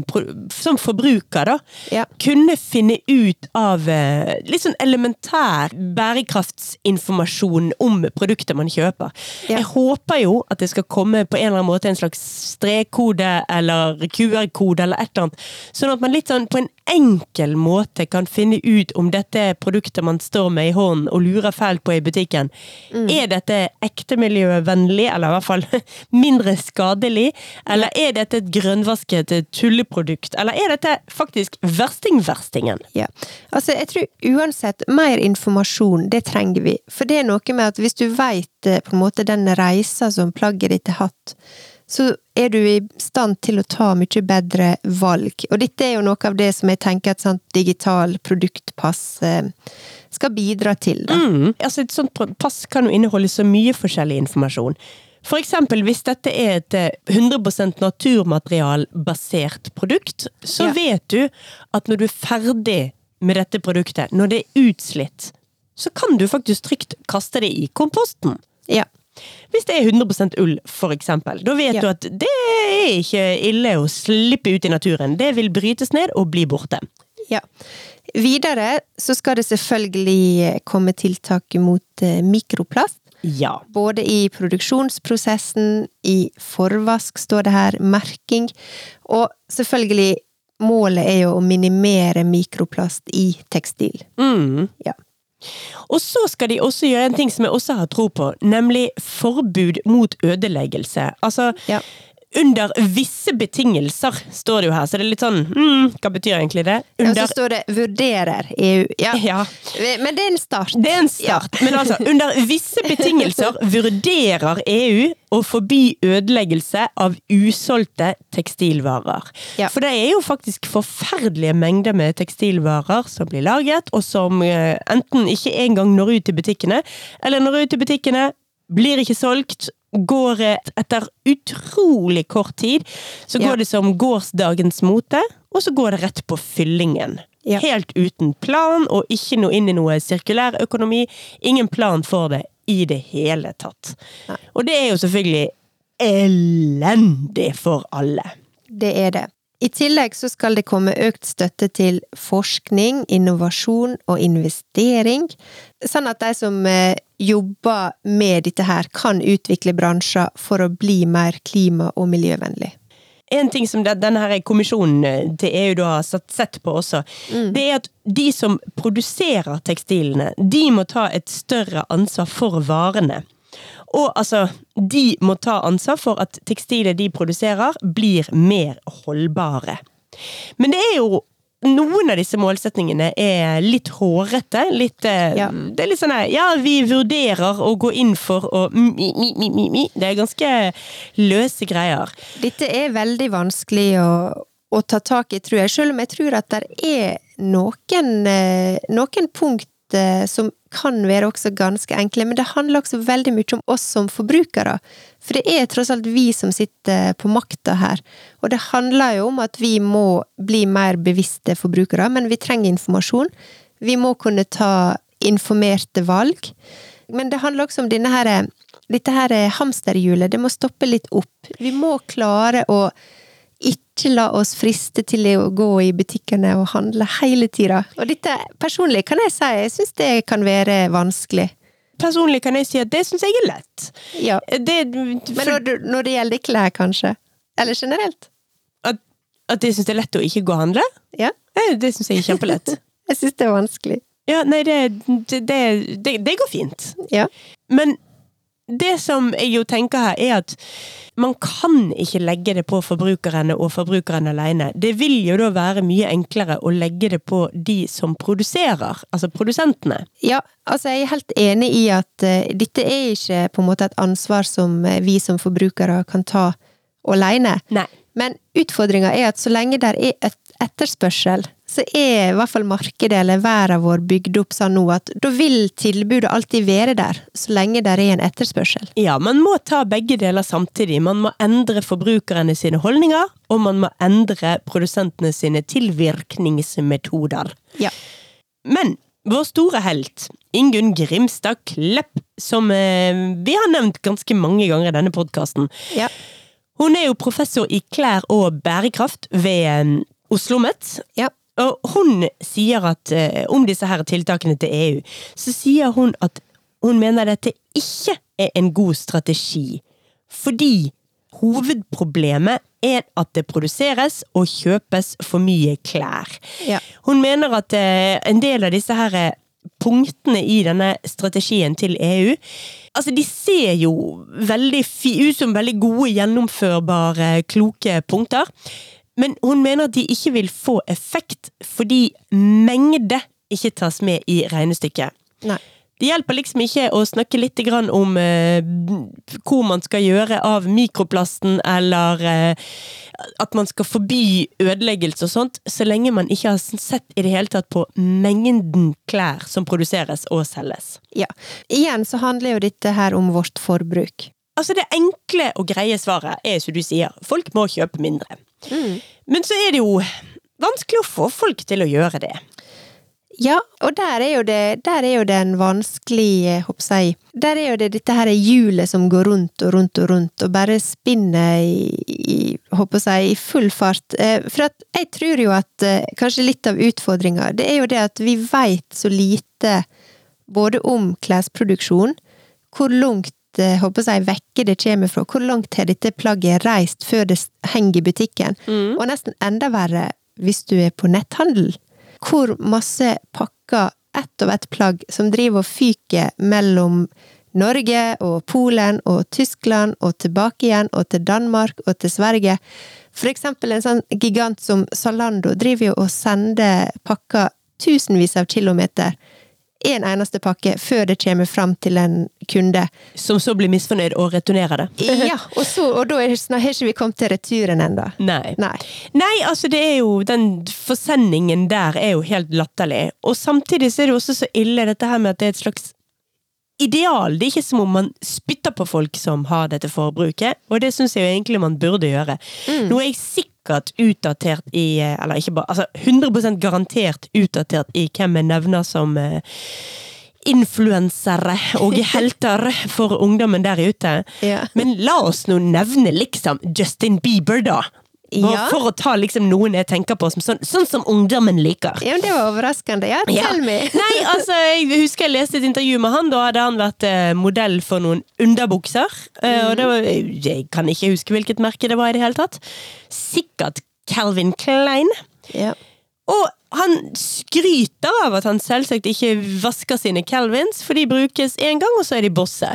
som forbruker da,
Ja.
kunne finne ut av eh, litt sånn elementær bærekraftsinformasjon om produkter man kjøper.
Ja.
Jeg håper jo at det skal komme på en eller annen måte en slags strekkode eller QR-kode eller et eller annet, sånn at man litt sånn på en enkel måte kan finne ut om dette produktet man står med i hånden og lurer fælt på i butikken, er dette ekte miljøvennlig, eller i hvert fall mindre skadelig, eller er dette et grønnvasket tulleprodukt, eller er dette faktisk versting-verstingen?
Ja. Altså, jeg tror uansett, mer informasjon, det trenger vi. For det er noe med at hvis du veit på en måte den reisa som plagget ditt har hatt, så er du i stand til å ta mye bedre valg. Og dette er jo noe av det som jeg tenker et sånt digital produktpass eh, skal bidra til.
Mm. Altså et sånt pass kan jo inneholde så mye forskjellig informasjon. For eksempel hvis dette er et eh, 100% naturmaterialbasert produkt, så
Ja.
vet du at når du er ferdig med dette produktet, når det er utslitt, så kan du faktisk trygt kaste det i komposten.
Ja.
Hvis det er 100% ull, for eksempel, da vet
Ja.
du at det er ikke ille å slippe ut i naturen. Det vil brytes ned og bli borte.
Ja. Videre så skal det selvfølgelig komme tiltak mot eh, mikroplast.
Ja.
Både i produksjonsprosessen, i forvask står det her, merking, og selvfølgelig målet er jo å minimere mikroplast i tekstil.
Mm.
Ja.
Og så skal de også gjøre en ting som jeg også har tro på, nemlig forbud mot ødeleggelse. Altså,
Ja.
Under visse betingelser, står det jo her, så det er litt sånn mm, Hva betyr egentlig det? Under...
Ja, så står det 'vurderer EU'. Ja.
Ja.
Men det er en start.
Det er en start, men altså, under visse betingelser vurderer EU å forby ødeleggelse av usolgte tekstilvarer.
Ja.
For det er jo faktisk forferdelige mengder med tekstilvarer som blir laget, og som eh, enten ikke engang når ut til butikkene, eller når ut til butikkene, blir ikke solgt, går etter utrolig kort tid, så
Ja.
går det som gårsdagens mote, og så går det rett på fyllingen.
Ja.
Helt uten plan, og ikke noe inn i noe sirkulær økonomi. Ingen plan for det i det hele tatt.
Nei.
Og det er jo selvfølgelig elendig for alle.
Det er det. I tillegg så skal det komme økt støtte til forskning, innovasjon og investering, sånn at de som eh, jobber med dette her, kan utvikle bransjer for å bli mer klima- og miljøvennlig.
En ting som denne her kommisjonen eh, til EU da har sett på også, det er at de som produserer tekstilene, de må ta et større ansvar for varene. Og altså, de må ta ansvar for at tekstilet de produserer, blir mer holdbare. Men det er jo noen av disse målsetningene er litt hårete. Litt, eh,
Ja.
Det er litt sånn Ja, vi vurderer å gå inn for å mi, mi, mi, mi, mi. Det er ganske løse greier.
Dette er veldig vanskelig å, å ta tak i, tror jeg, selv om jeg tror at det er noen, eh, noen punkt eh, som kan være også ganske enkle, men det handler også veldig mye om oss som forbrukere. For det er tross alt vi som sitter på makta her. Og det handler jo om at vi må bli mer bevisste forbrukere, men vi trenger informasjon. Vi må kunne ta informerte valg. Men det handler også om denne her dette her er hamsterhjulet, det må stoppe litt opp. Vi må klare å ikke la oss friste til å gå i butikkene og handle hele tida. Og dette, personlig kan jeg si, jeg syns det kan være vanskelig.
Personlig kan jeg si at det syns jeg er lett.
Ja.
Det,
Men når, når det gjelder klær, kanskje? Eller generelt?
at, at jeg syns det er lett å ikke gå og handle,
Ja.
det, det syns jeg er kjempelett.
Jeg syns det er vanskelig.
Ja, nei, det, det, det går fint.
Ja.
Men det som jeg jo tenker her, er at man kan ikke legge det på forbrukerne og forbrukerne alene. Det vil jo da være mye enklere å legge det på de som produserer, altså produsentene.
Ja, altså jeg er helt enig i at uh, dette er ikke på en måte et ansvar som eh, vi som forbrukere kan ta alene.
Nei.
Men utfordringa er at så lenge det er et etterspørsel, så er i hvert fall markedet eller verden vår bygd opp sånn nå at da vil tilbudet alltid være der, så lenge det er en etterspørsel.
Ja, man må ta begge deler samtidig. Man må endre forbrukerne sine holdninger, og man må endre produsentene sine tilvirkningsmetoder.
Ja.
Men vår store helt, Ingunn Grimstad Klepp, som eh, vi har nevnt ganske mange ganger i denne podkasten,
Ja.
hun er jo professor i klær og bærekraft ved eh, Oslo OsloMet.
Ja.
Og hun sier at eh, om disse her tiltakene til EU, så sier hun at hun mener dette ikke er en god strategi. Fordi hovedproblemet er at det produseres og kjøpes for mye klær.
Ja.
Hun mener at eh, en del av disse her eh, punktene i denne strategien til EU Altså, de ser jo veldig ut som veldig gode, gjennomførbare, kloke punkter. Men hun mener at de ikke vil få effekt fordi mengde ikke tas med i regnestykket.
Nei.
Det hjelper liksom ikke å snakke litt om eh, hvor man skal gjøre av mikroplasten, eller eh, at man skal forby ødeleggelse og sånt, så lenge man ikke har sett i det hele tatt på mengden klær som produseres og selges.
Ja. Igjen så handler jo dette her om vårt forbruk.
Altså Det enkle og greie svaret er som du sier, folk må kjøpe mindre. Men så er det jo vanskelig å få folk til å gjøre det.
Ja, og der er jo det, der er jo det en vanskelig, eh, håper jeg Der er jo det dette her hjulet som går rundt og rundt og rundt, og bare spinner i, i håper jeg, i full fart. Eh, For at jeg tror jo at eh, kanskje litt av utfordringa, det er jo det at vi veit så lite både om klesproduksjon, hvor langt håper jeg, vekke det kommer fra, hvor langt har dette plagget reist før det henger i butikken, og nesten enda verre hvis du er på netthandel hvor masse pakker ett og ett plagg som driver og fyker mellom Norge og Polen og Tyskland og tilbake igjen og til Danmark og til Sverige. For eksempel en sånn gigant som Zalando driver jo og sender pakker tusenvis av kilometer en eneste pakke før det kommer fram til en kunde.
Som så blir misfornøyd og returnerer det.
Ja, og, så, og da sånn, har ikke vi kommet til returen ennå.
Nei.
Nei.
Nei, altså det er jo Den forsendingen der er jo helt latterlig. Og samtidig så er det også så ille dette her med at det er et slags ideal. Det er ikke som om man spytter på folk som har dette forbruket, og det syns jeg jo egentlig man burde gjøre. Nå er jeg sikkert utdatert i Eller ikke bare Altså 100% garantert utdatert i hvem jeg nevner som eh, influensere og helter for ungdommen der ute.
Ja.
Men la oss nå nevne liksom Justin Bieber, da.
Ja.
For å ta liksom noen jeg tenker på som sånn, sånn som ungdommen liker.
Ja, men det var overraskende. Ja,
Ja.
tell me!
Nei, altså, jeg husker jeg leste et intervju med han. Da hadde han vært eh, modell for noen underbukser. Eh, og det var, jeg kan ikke huske hvilket merke det var i det hele tatt. Sikkert Calvin Klein.
Ja.
Og han skryter av at han selvsagt ikke vasker sine Calvins, for de brukes én gang, og så er de bosse.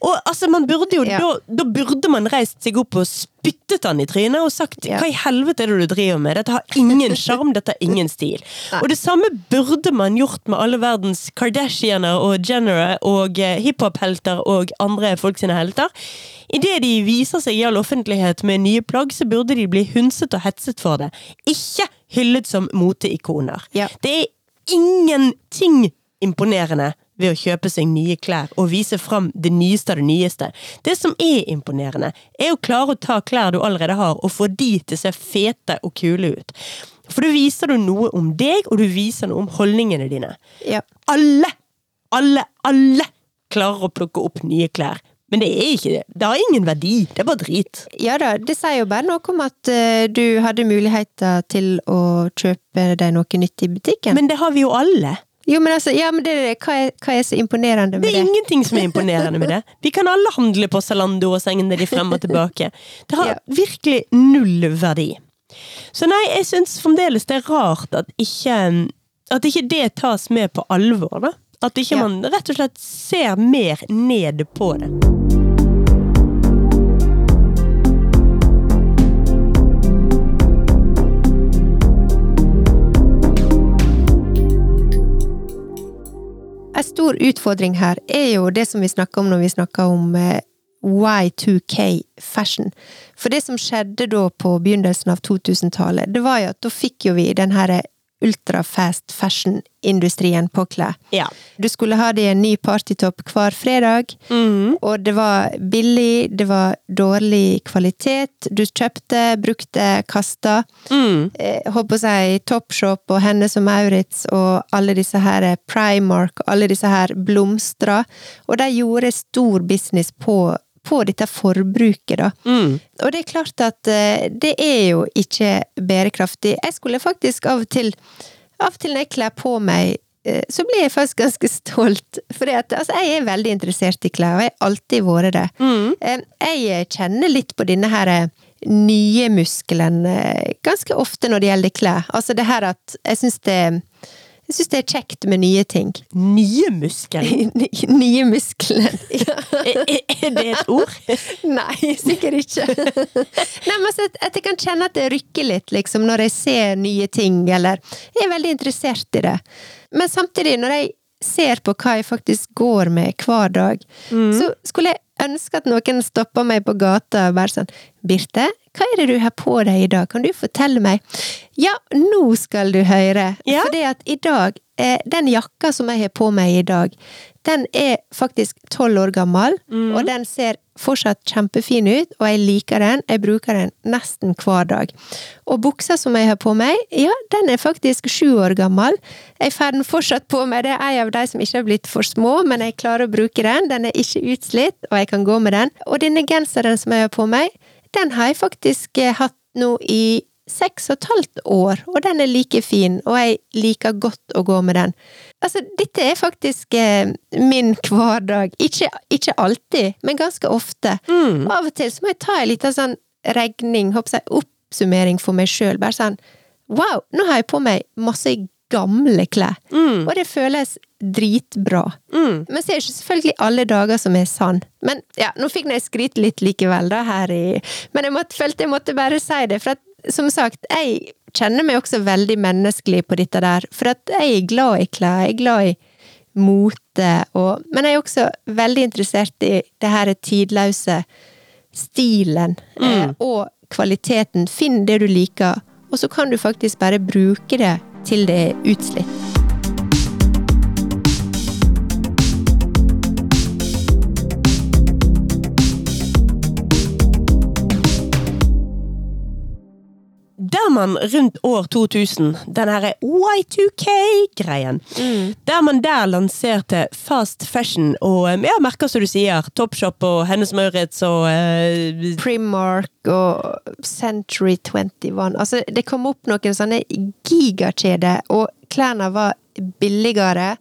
Og altså, man burde jo,
Ja.
da, da burde man reist seg opp og spyttet han i trynet og sagt
Ja.
hva i helvete er det du driver med, dette har ingen sjarm, dette har ingen stil. Og det samme burde man gjort med alle verdens Kardashianer og Jennere og eh, hiphop-helter og andre folk sine helter. Idet de viser seg i all offentlighet med nye plagg, så burde de bli hundset og hetset for det. Ikke hyllet som moteikoner.
Ja.
Det er ingenting imponerende ved å kjøpe seg nye klær og vise fram det nyeste av det nyeste. Det som er imponerende, er å klare å ta klær du allerede har, og få de til å se fete og kule ut. For da viser du noe om deg, og du viser noe om holdningene dine.
Ja.
Alle, alle, alle klarer å plukke opp nye klær. Men det er ikke det. Det har ingen verdi. Det er bare drit.
Ja da, det sier jo bare noe om at eh, du hadde muligheter til å kjøpe deg noe nytt i butikken.
Men det har vi jo alle.
jo, men altså, ja, men det, det. hva, er, hva er så imponerende med
Det
Det er
ingenting som er imponerende med det. Vi kan alle handle på Zalando og sengene de frem og tilbake. Det har
Ja.
virkelig null verdi. Så nei, jeg syns fremdeles det er rart at ikke, at ikke det tas med på alvor, da. At ikke
Ja.
man rett og slett ser mer ned på det.
Stor utfordring her er jo det som vi snakker om når vi snakker om eh, Y2K fashion. For det som skjedde da på begynnelsen av 2000-tallet, det var jo at da fikk jo vi den her ultrafast fashion-industrien klær.
Ja.
Du skulle ha deg en ny partytopp hver fredag,
mm.
og det var billig, det var dårlig kvalitet, du kjøpte, brukte, kasta.
Mm.
eh, holdt på å si Topshop og Hennes og Maurits og alle disse her Primark og alle disse her blomstra, og de gjorde stor business på, på dette forbruket, da.
Mm.
Og det er klart at eh, det er jo ikke bærekraftig. Jeg skulle faktisk av og til Av og til når jeg kler på meg eh, så blir jeg faktisk ganske stolt. For altså, jeg er veldig interessert i klær, og jeg har alltid vært det.
Mm.
Eh, Jeg kjenner litt på denne her nye muskelen ganske ofte når det gjelder klær. Altså det her at jeg syns det jeg syns det er kjekt med nye ting.
Nye muskler.
Nye muskler.
Er, det et ord?
Nei, sikkert ikke. Nei, men altså, at jeg kan kjenne at det rykker litt, liksom, når jeg ser nye ting, eller Jeg er veldig interessert i det. Men samtidig, når jeg ser på hva jeg faktisk går med hver dag, så skulle jeg ønske at noen stopper meg på gata og bare sånn Birte, hva er det du har på deg i dag, kan du fortelle meg? Ja, nå skal du høre.
Ja.
Fordi at i dag, eh, den jakka som jeg har på meg i dag, den er faktisk tolv år gammel, og den ser fortsatt kjempefin ut, og jeg liker den. Jeg bruker den nesten hver dag. Og buksa som jeg har på meg, ja, den er faktisk sju år gammel. Jeg får den fortsatt på meg. Det er en av de som ikke har blitt for små, men jeg klarer å bruke den. Den er ikke utslitt, og jeg kan gå med den. Og denne genseren som jeg har på meg, den har jeg faktisk eh, hatt nå i seks og et halvt år, og den er like fin, og jeg liker godt å gå med den. Altså, dette er faktisk eh, min hverdag. Ikke, ikke alltid, men ganske ofte.
Mm.
Og av og til så må jeg ta en liten sånn regning, håper jeg, oppsummering for meg sjøl. Bare sånn Wow, nå har jeg på meg masse gamle klær,
Mm.
og det føles dritbra.
Mm.
Men så er det ikke selvfølgelig alle dager som er sann. Men ja, nå fikk jeg skryte litt likevel, da, her i Men jeg måtte, følte jeg måtte bare si det, for at som sagt, jeg kjenner meg også veldig menneskelig på dette der. For at jeg er glad i klær, jeg er glad i mote, og Men jeg er også veldig interessert i det her tidløse stilen mm. og kvaliteten. Finn det du liker, og så kan du faktisk bare bruke det til det er utslitt.
Der man rundt år 2000, den her Y2K-greien, der man der lanserte fast fashion og eh, ja, merker som du sier, Topshop og Hennes Maurits og eh,
Primark og Century 21. Altså, det kom opp noen sånne gigakjeder, og klærne var billigere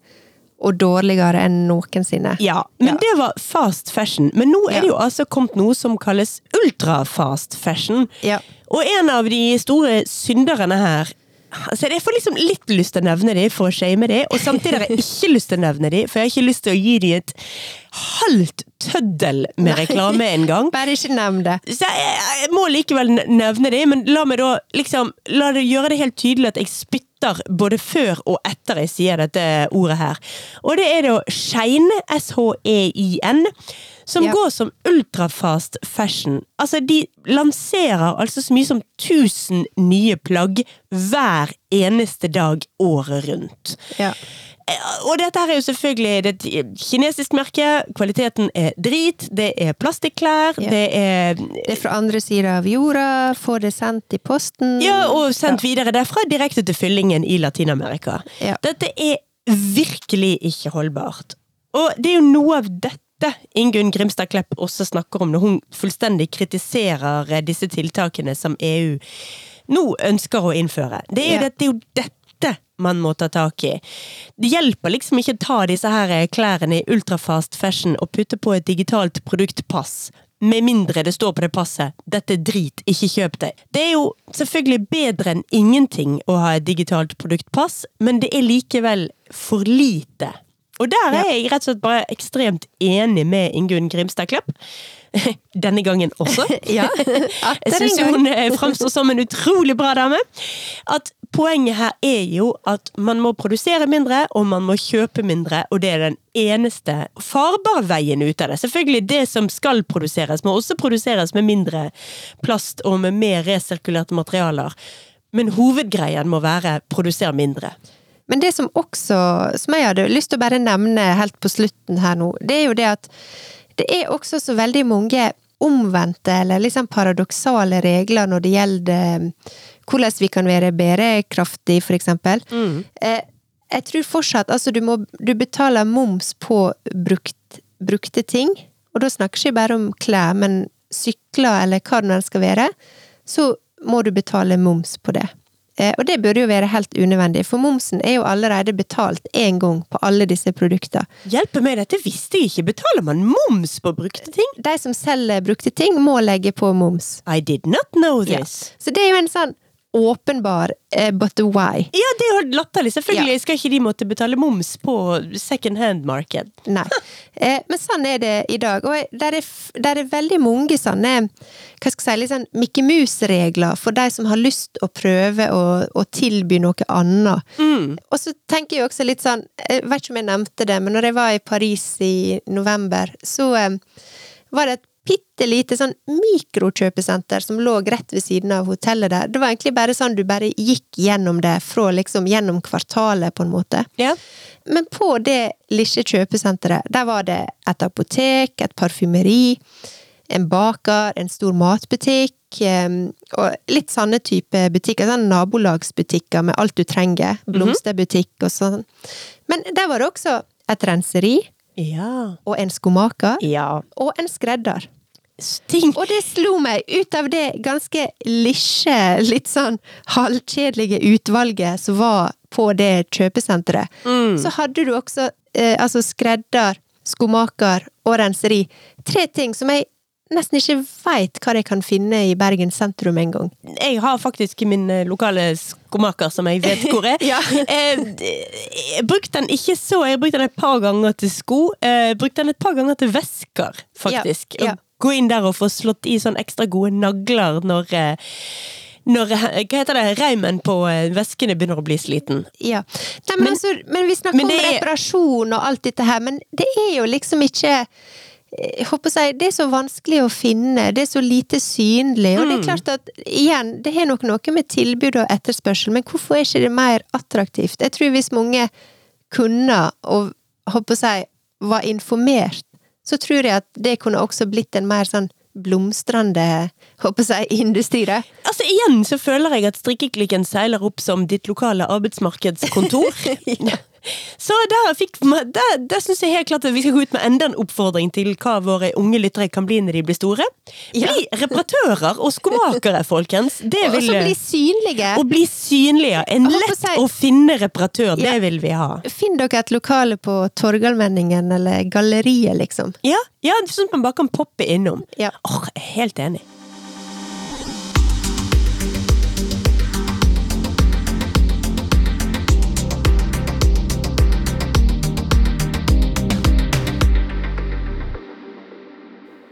og dårligere enn noensinne.
Ja, men
Ja.
det var fast fashion. Men nå er det jo altså kommet noe som kalles ultrafast fashion.
Ja.
Og en av de store synderne her Altså, Jeg får liksom litt lyst til å nevne dem for å shame dem, og samtidig har jeg ikke lyst til å nevne dem, for jeg har ikke lyst til å gi dem et halvt tøddel med reklame en gang.
Bare ikke nevn det.
Så jeg, jeg må likevel nevne dem, men la meg da liksom La det gjøre det helt tydelig at jeg spytter både før og etter jeg sier dette ordet her. Og det er da Shein, S-H-E-I-N, som
yep.
går som ultrafast fashion. Altså, de lanserer altså så mye som 1000 nye plagg hver eneste dag året rundt.
Ja.
Eh, Og dette her er jo selvfølgelig det et kinesisk merke. Kvaliteten er drit. Det er plastikklær.
Ja.
Det er
Det er fra andre sida av jorda, får det sendt i posten.
Ja, og sendt videre derfra direkte til fyllingen i Latin-Amerika.
Ja.
Dette er virkelig ikke holdbart. Og det er jo noe av dette dette Ingunn Grimstad Klepp også snakker om når hun fullstendig kritiserer eh, disse tiltakene som EU nå ønsker å innføre. Det er
Ja.
dette, det er jo dette man må ta tak i. Det hjelper liksom ikke å ta disse her eh, klærne i ultrafast fashion og putte på et digitalt produktpass. Med mindre det står på det passet 'dette er drit, ikke kjøp det'. Det er jo selvfølgelig bedre enn ingenting å ha et digitalt produktpass, men det er likevel for lite. Og der er jeg rett og slett bare ekstremt enig med Ingunn Grimstad Klepp. Denne gangen også.
Ja,
Jeg syns hun eh, framstår som en utrolig bra dame. At poenget her er jo at man må produsere mindre, og man må kjøpe mindre, og det er den eneste farbare veien ut av det. Selvfølgelig, det som skal produseres, må også produseres med mindre plast og med mer resirkulerte materialer. Men hovedgreien må være produsere mindre.
Men det som også, som jeg hadde lyst til å bare nevne helt på slutten her nå, det er jo det at det er også så veldig mange omvendte eller liksom paradoksale regler når det gjelder eh, hvordan vi kan være bærekraftig, for eksempel. Mm. Jeg tror fortsatt Altså, du må Du betaler moms på brukt, brukte ting, og da snakker ikke jeg bare om klær, men sykler eller hva det nå skal være, så må du betale moms på det. Eh, Og det burde jo være helt unødvendig, for momsen er jo allerede betalt én gang på alle disse produktene.
Hjelpe meg, dette visste jeg ikke. Betaler man moms på brukte ting?
De som selger brukte ting, må legge på moms.
I did not know
Ja.
this.
Så det er jo en sånn åpenbar eh, but why.
Ja, det er jo latterlig. Selvfølgelig
Ja.
skal ikke de måtte betale moms på second hand-marked.
Nei. Eh, men sånn er det i dag. Og der er, der er veldig mange sånne hva skal jeg si, litt sånn Mickey Mouse-regler for de som har lyst å prøve å, å tilby noe annet. Og så tenker jeg også litt sånn Jeg vet ikke om jeg nevnte det, men når jeg var i Paris i november, så eh, var det et bitte lite sånn mikrokjøpesenter som lå rett ved siden av hotellet der. Det var egentlig bare sånn du bare gikk gjennom det fra liksom gjennom kvartalet, på en måte.
Ja.
Men på det lille kjøpesenteret, der var det et apotek, et parfymeri, en baker, en stor matbutikk, eh, og litt sånne type butikker, sånn nabolagsbutikker med alt du trenger, blomsterbutikk og sånn. Men der var det også et renseri,
Ja.
og en skomaker,
Ja.
og en skredder.
Sting.
Og det slo meg, ut av det ganske lisje, litt sånn halvkjedelige utvalget som var på det kjøpesenteret, så hadde du også eh, altså skredder, skomaker og renseri. Tre ting som jeg nesten ikke veit hva jeg kan finne i Bergen sentrum engang.
Jeg har faktisk min eh, lokale skomaker som jeg vet hvor er.
Ja.
Eh, Jeg brukte den ikke så, jeg brukte den et par ganger til sko. eh, Jeg brukte den et par ganger til vesker, faktisk.
Ja, ja.
Gå inn der og få slått i sånn ekstra gode nagler når eh, når, eh, hva heter det, reimen på eh, veskene begynner å bli sliten.
Ja. Nei, men,
Men-
altså, men vi snakker
men
om reparasjon og alt dette her, men det er jo liksom ikke jeg håper å Det er så vanskelig å finne, det er så lite synlig. Og det er klart at igjen, det har nok noe med tilbud og etterspørsel, men hvorfor er ikke det mer attraktivt? Jeg tror hvis mange kunne, og håper å si, var informert, så tror jeg at det kunne også blitt en mer sånn blomstrende håper jeg, industri. da.
Altså Igjen så føler jeg at strikkeklikken seiler opp som ditt lokale arbeidsmarkedskontor. Så der, fikk, der, der syns jeg helt klart at vi skal gå ut med enda en oppfordring til hva våre unge lyttere kan bli når de blir store.
Ja.
Bli reparatører og skomakere, folkens. Det
Og
vil
så bli synlige.
Og bli synlige. En lett
si-
å finne reparatør,
Ja.
det vil vi ha.
Finn dere et lokale på Torgallmenningen eller Galleriet, liksom.
Ja, ja sånn at man bare kan poppe innom.
Ja.
Åh, helt enig.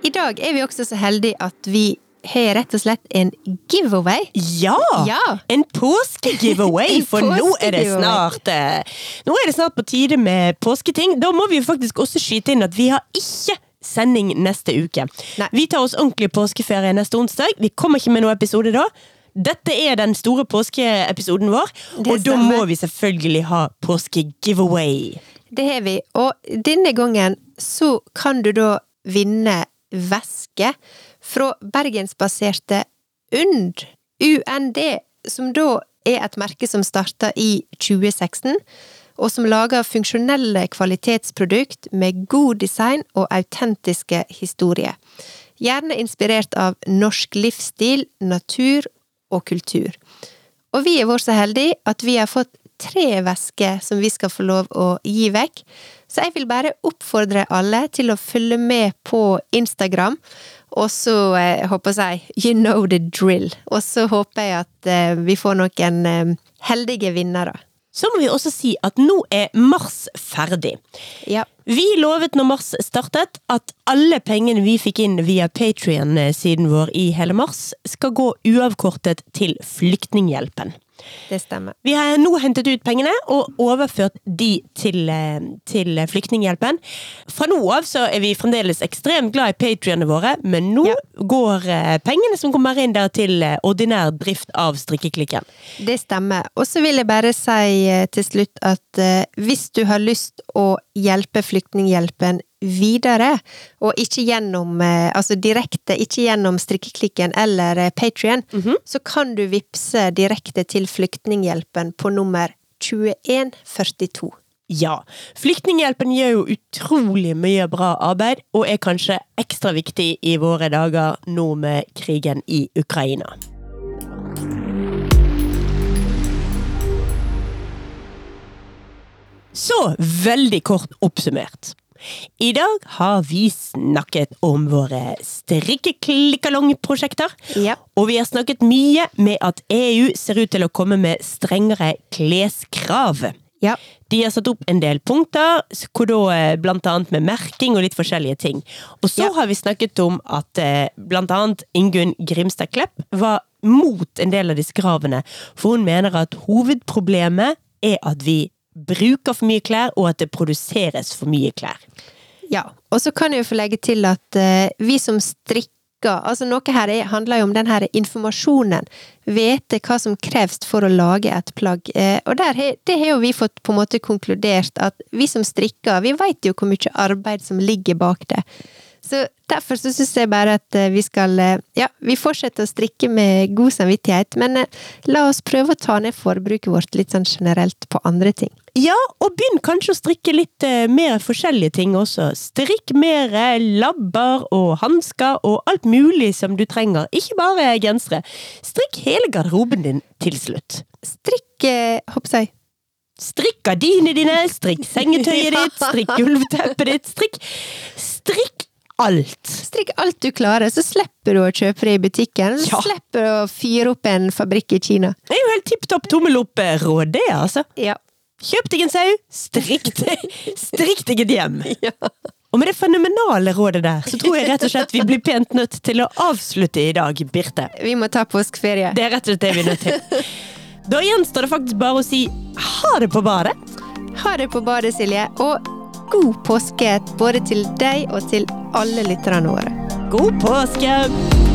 I dag er vi også så heldige at vi har rett og slett en giveaway.
Ja!
Ja.
En påskegiveaway, for nå er det snart eh, Nå er det snart på tide med påsketing. Da må vi jo faktisk også skyte inn at vi har ikke sending neste uke.
Nei.
Vi tar oss ordentlig påskeferie neste onsdag. Vi kommer ikke med noen episode da. Dette er den store påskeepisoden vår, og da må vi selvfølgelig ha påskegiveaway.
Det har vi. Og denne gangen så kan du da vinne væske fra bergensbaserte UND, UND, som da er et merke som starta i 2016. og som lager funksjonelle kvalitetsprodukt med god design og autentiske historier. Gjerne inspirert av norsk livsstil, natur og kultur. Og vi er vår så heldige at vi har fått tre væsker som vi skal få lov å gi vekk. Så jeg vil bare oppfordre alle til å følge med på Instagram. Og så eh, håper jeg you know the drill. Og så håper jeg at eh, vi får noen eh, heldige vinnere.
Så må vi også si at nå er mars ferdig.
Ja.
Vi lovet når mars startet at alle pengene vi fikk inn via Patrion-siden vår i hele mars, skal gå uavkortet til Flyktninghjelpen.
Det stemmer.
Vi har nå hentet ut pengene og overført de til, eh, til Flyktninghjelpen. Fra nå av så er vi fremdeles ekstremt glad i patrionene våre, men nå
Ja.
går eh, pengene som kommer inn der til eh, ordinær drift av strikkeklikken.
Det stemmer. Og så vil jeg bare si til slutt at hvis du har lyst å hjelpe Flyktninghjelpen videre, og ikke gjennom eh, Altså direkte, ikke gjennom strikkeklikken eller Patrion, mm -hmm. så kan du vippse direkte til Flyktninghjelpen på nummer 2142.
Ja, Flyktninghjelpen gjør jo utrolig mye bra arbeid, og er kanskje ekstra viktig i våre dager nå med krigen i Ukraina. Så veldig kort oppsummert. I dag har vi snakket om våre strikkeklikkalong-prosjekter.
Ja.
Og vi har snakket mye med at EU ser ut til å komme med strengere kleskrav.
Ja.
De har satt opp en del punkter, eh, blant annet med merking og litt forskjellige ting. Og så
Ja.
har vi snakket om at eh, blant annet Ingunn Grimstad Klepp var mot en del av disse kravene, for hun mener at hovedproblemet er at vi bruker for mye klær, og at det produseres for mye klær.
Ja, og så kan jeg jo få legge til at uh, vi som strikker Altså noe her er, handler jo om den her informasjonen. Vite hva som kreves for å lage et plagg. Uh, og der, det har jo vi fått på en måte konkludert at vi som strikker, vi veit jo hvor mye arbeid som ligger bak det. Så derfor så syns jeg bare at eh, vi skal eh, Ja, vi fortsetter å strikke med god samvittighet, men eh, la oss prøve å ta ned forbruket vårt litt sånn generelt på andre ting.
Ja, og begynn kanskje å strikke litt mer forskjellige ting også. Strikk mer labber og hansker og alt mulig som du trenger, ikke bare gensere. Strikk hele garderoben din til slutt.
Strikk, hopp, håper jeg
Strikk gardinene dine, strikk sengetøyet ditt, strikk gulvteppet ditt, strikk Strikk alt!
Strikk alt du klarer, så slipper du å kjøpe det i butikken. Så
Ja.
slipper du å fyre opp en fabrikk i Kina.
Det er jo helt tipp topp tommel opp-råd, det, altså.
Ja.
Kjøp deg en sau, strikk deg, strikk deg et hjem. Og med det fenomenale rådet der, så tror jeg rett og slett vi blir pent nødt til å avslutte i dag, Birte.
Vi må ta påskeferie.
Det er rett og slett det vi er nødt til. Da gjenstår det faktisk bare å si ha det på badet.
Ha det på badet, Silje, og god påske både til deg og til alle lytterne våre.
God påske!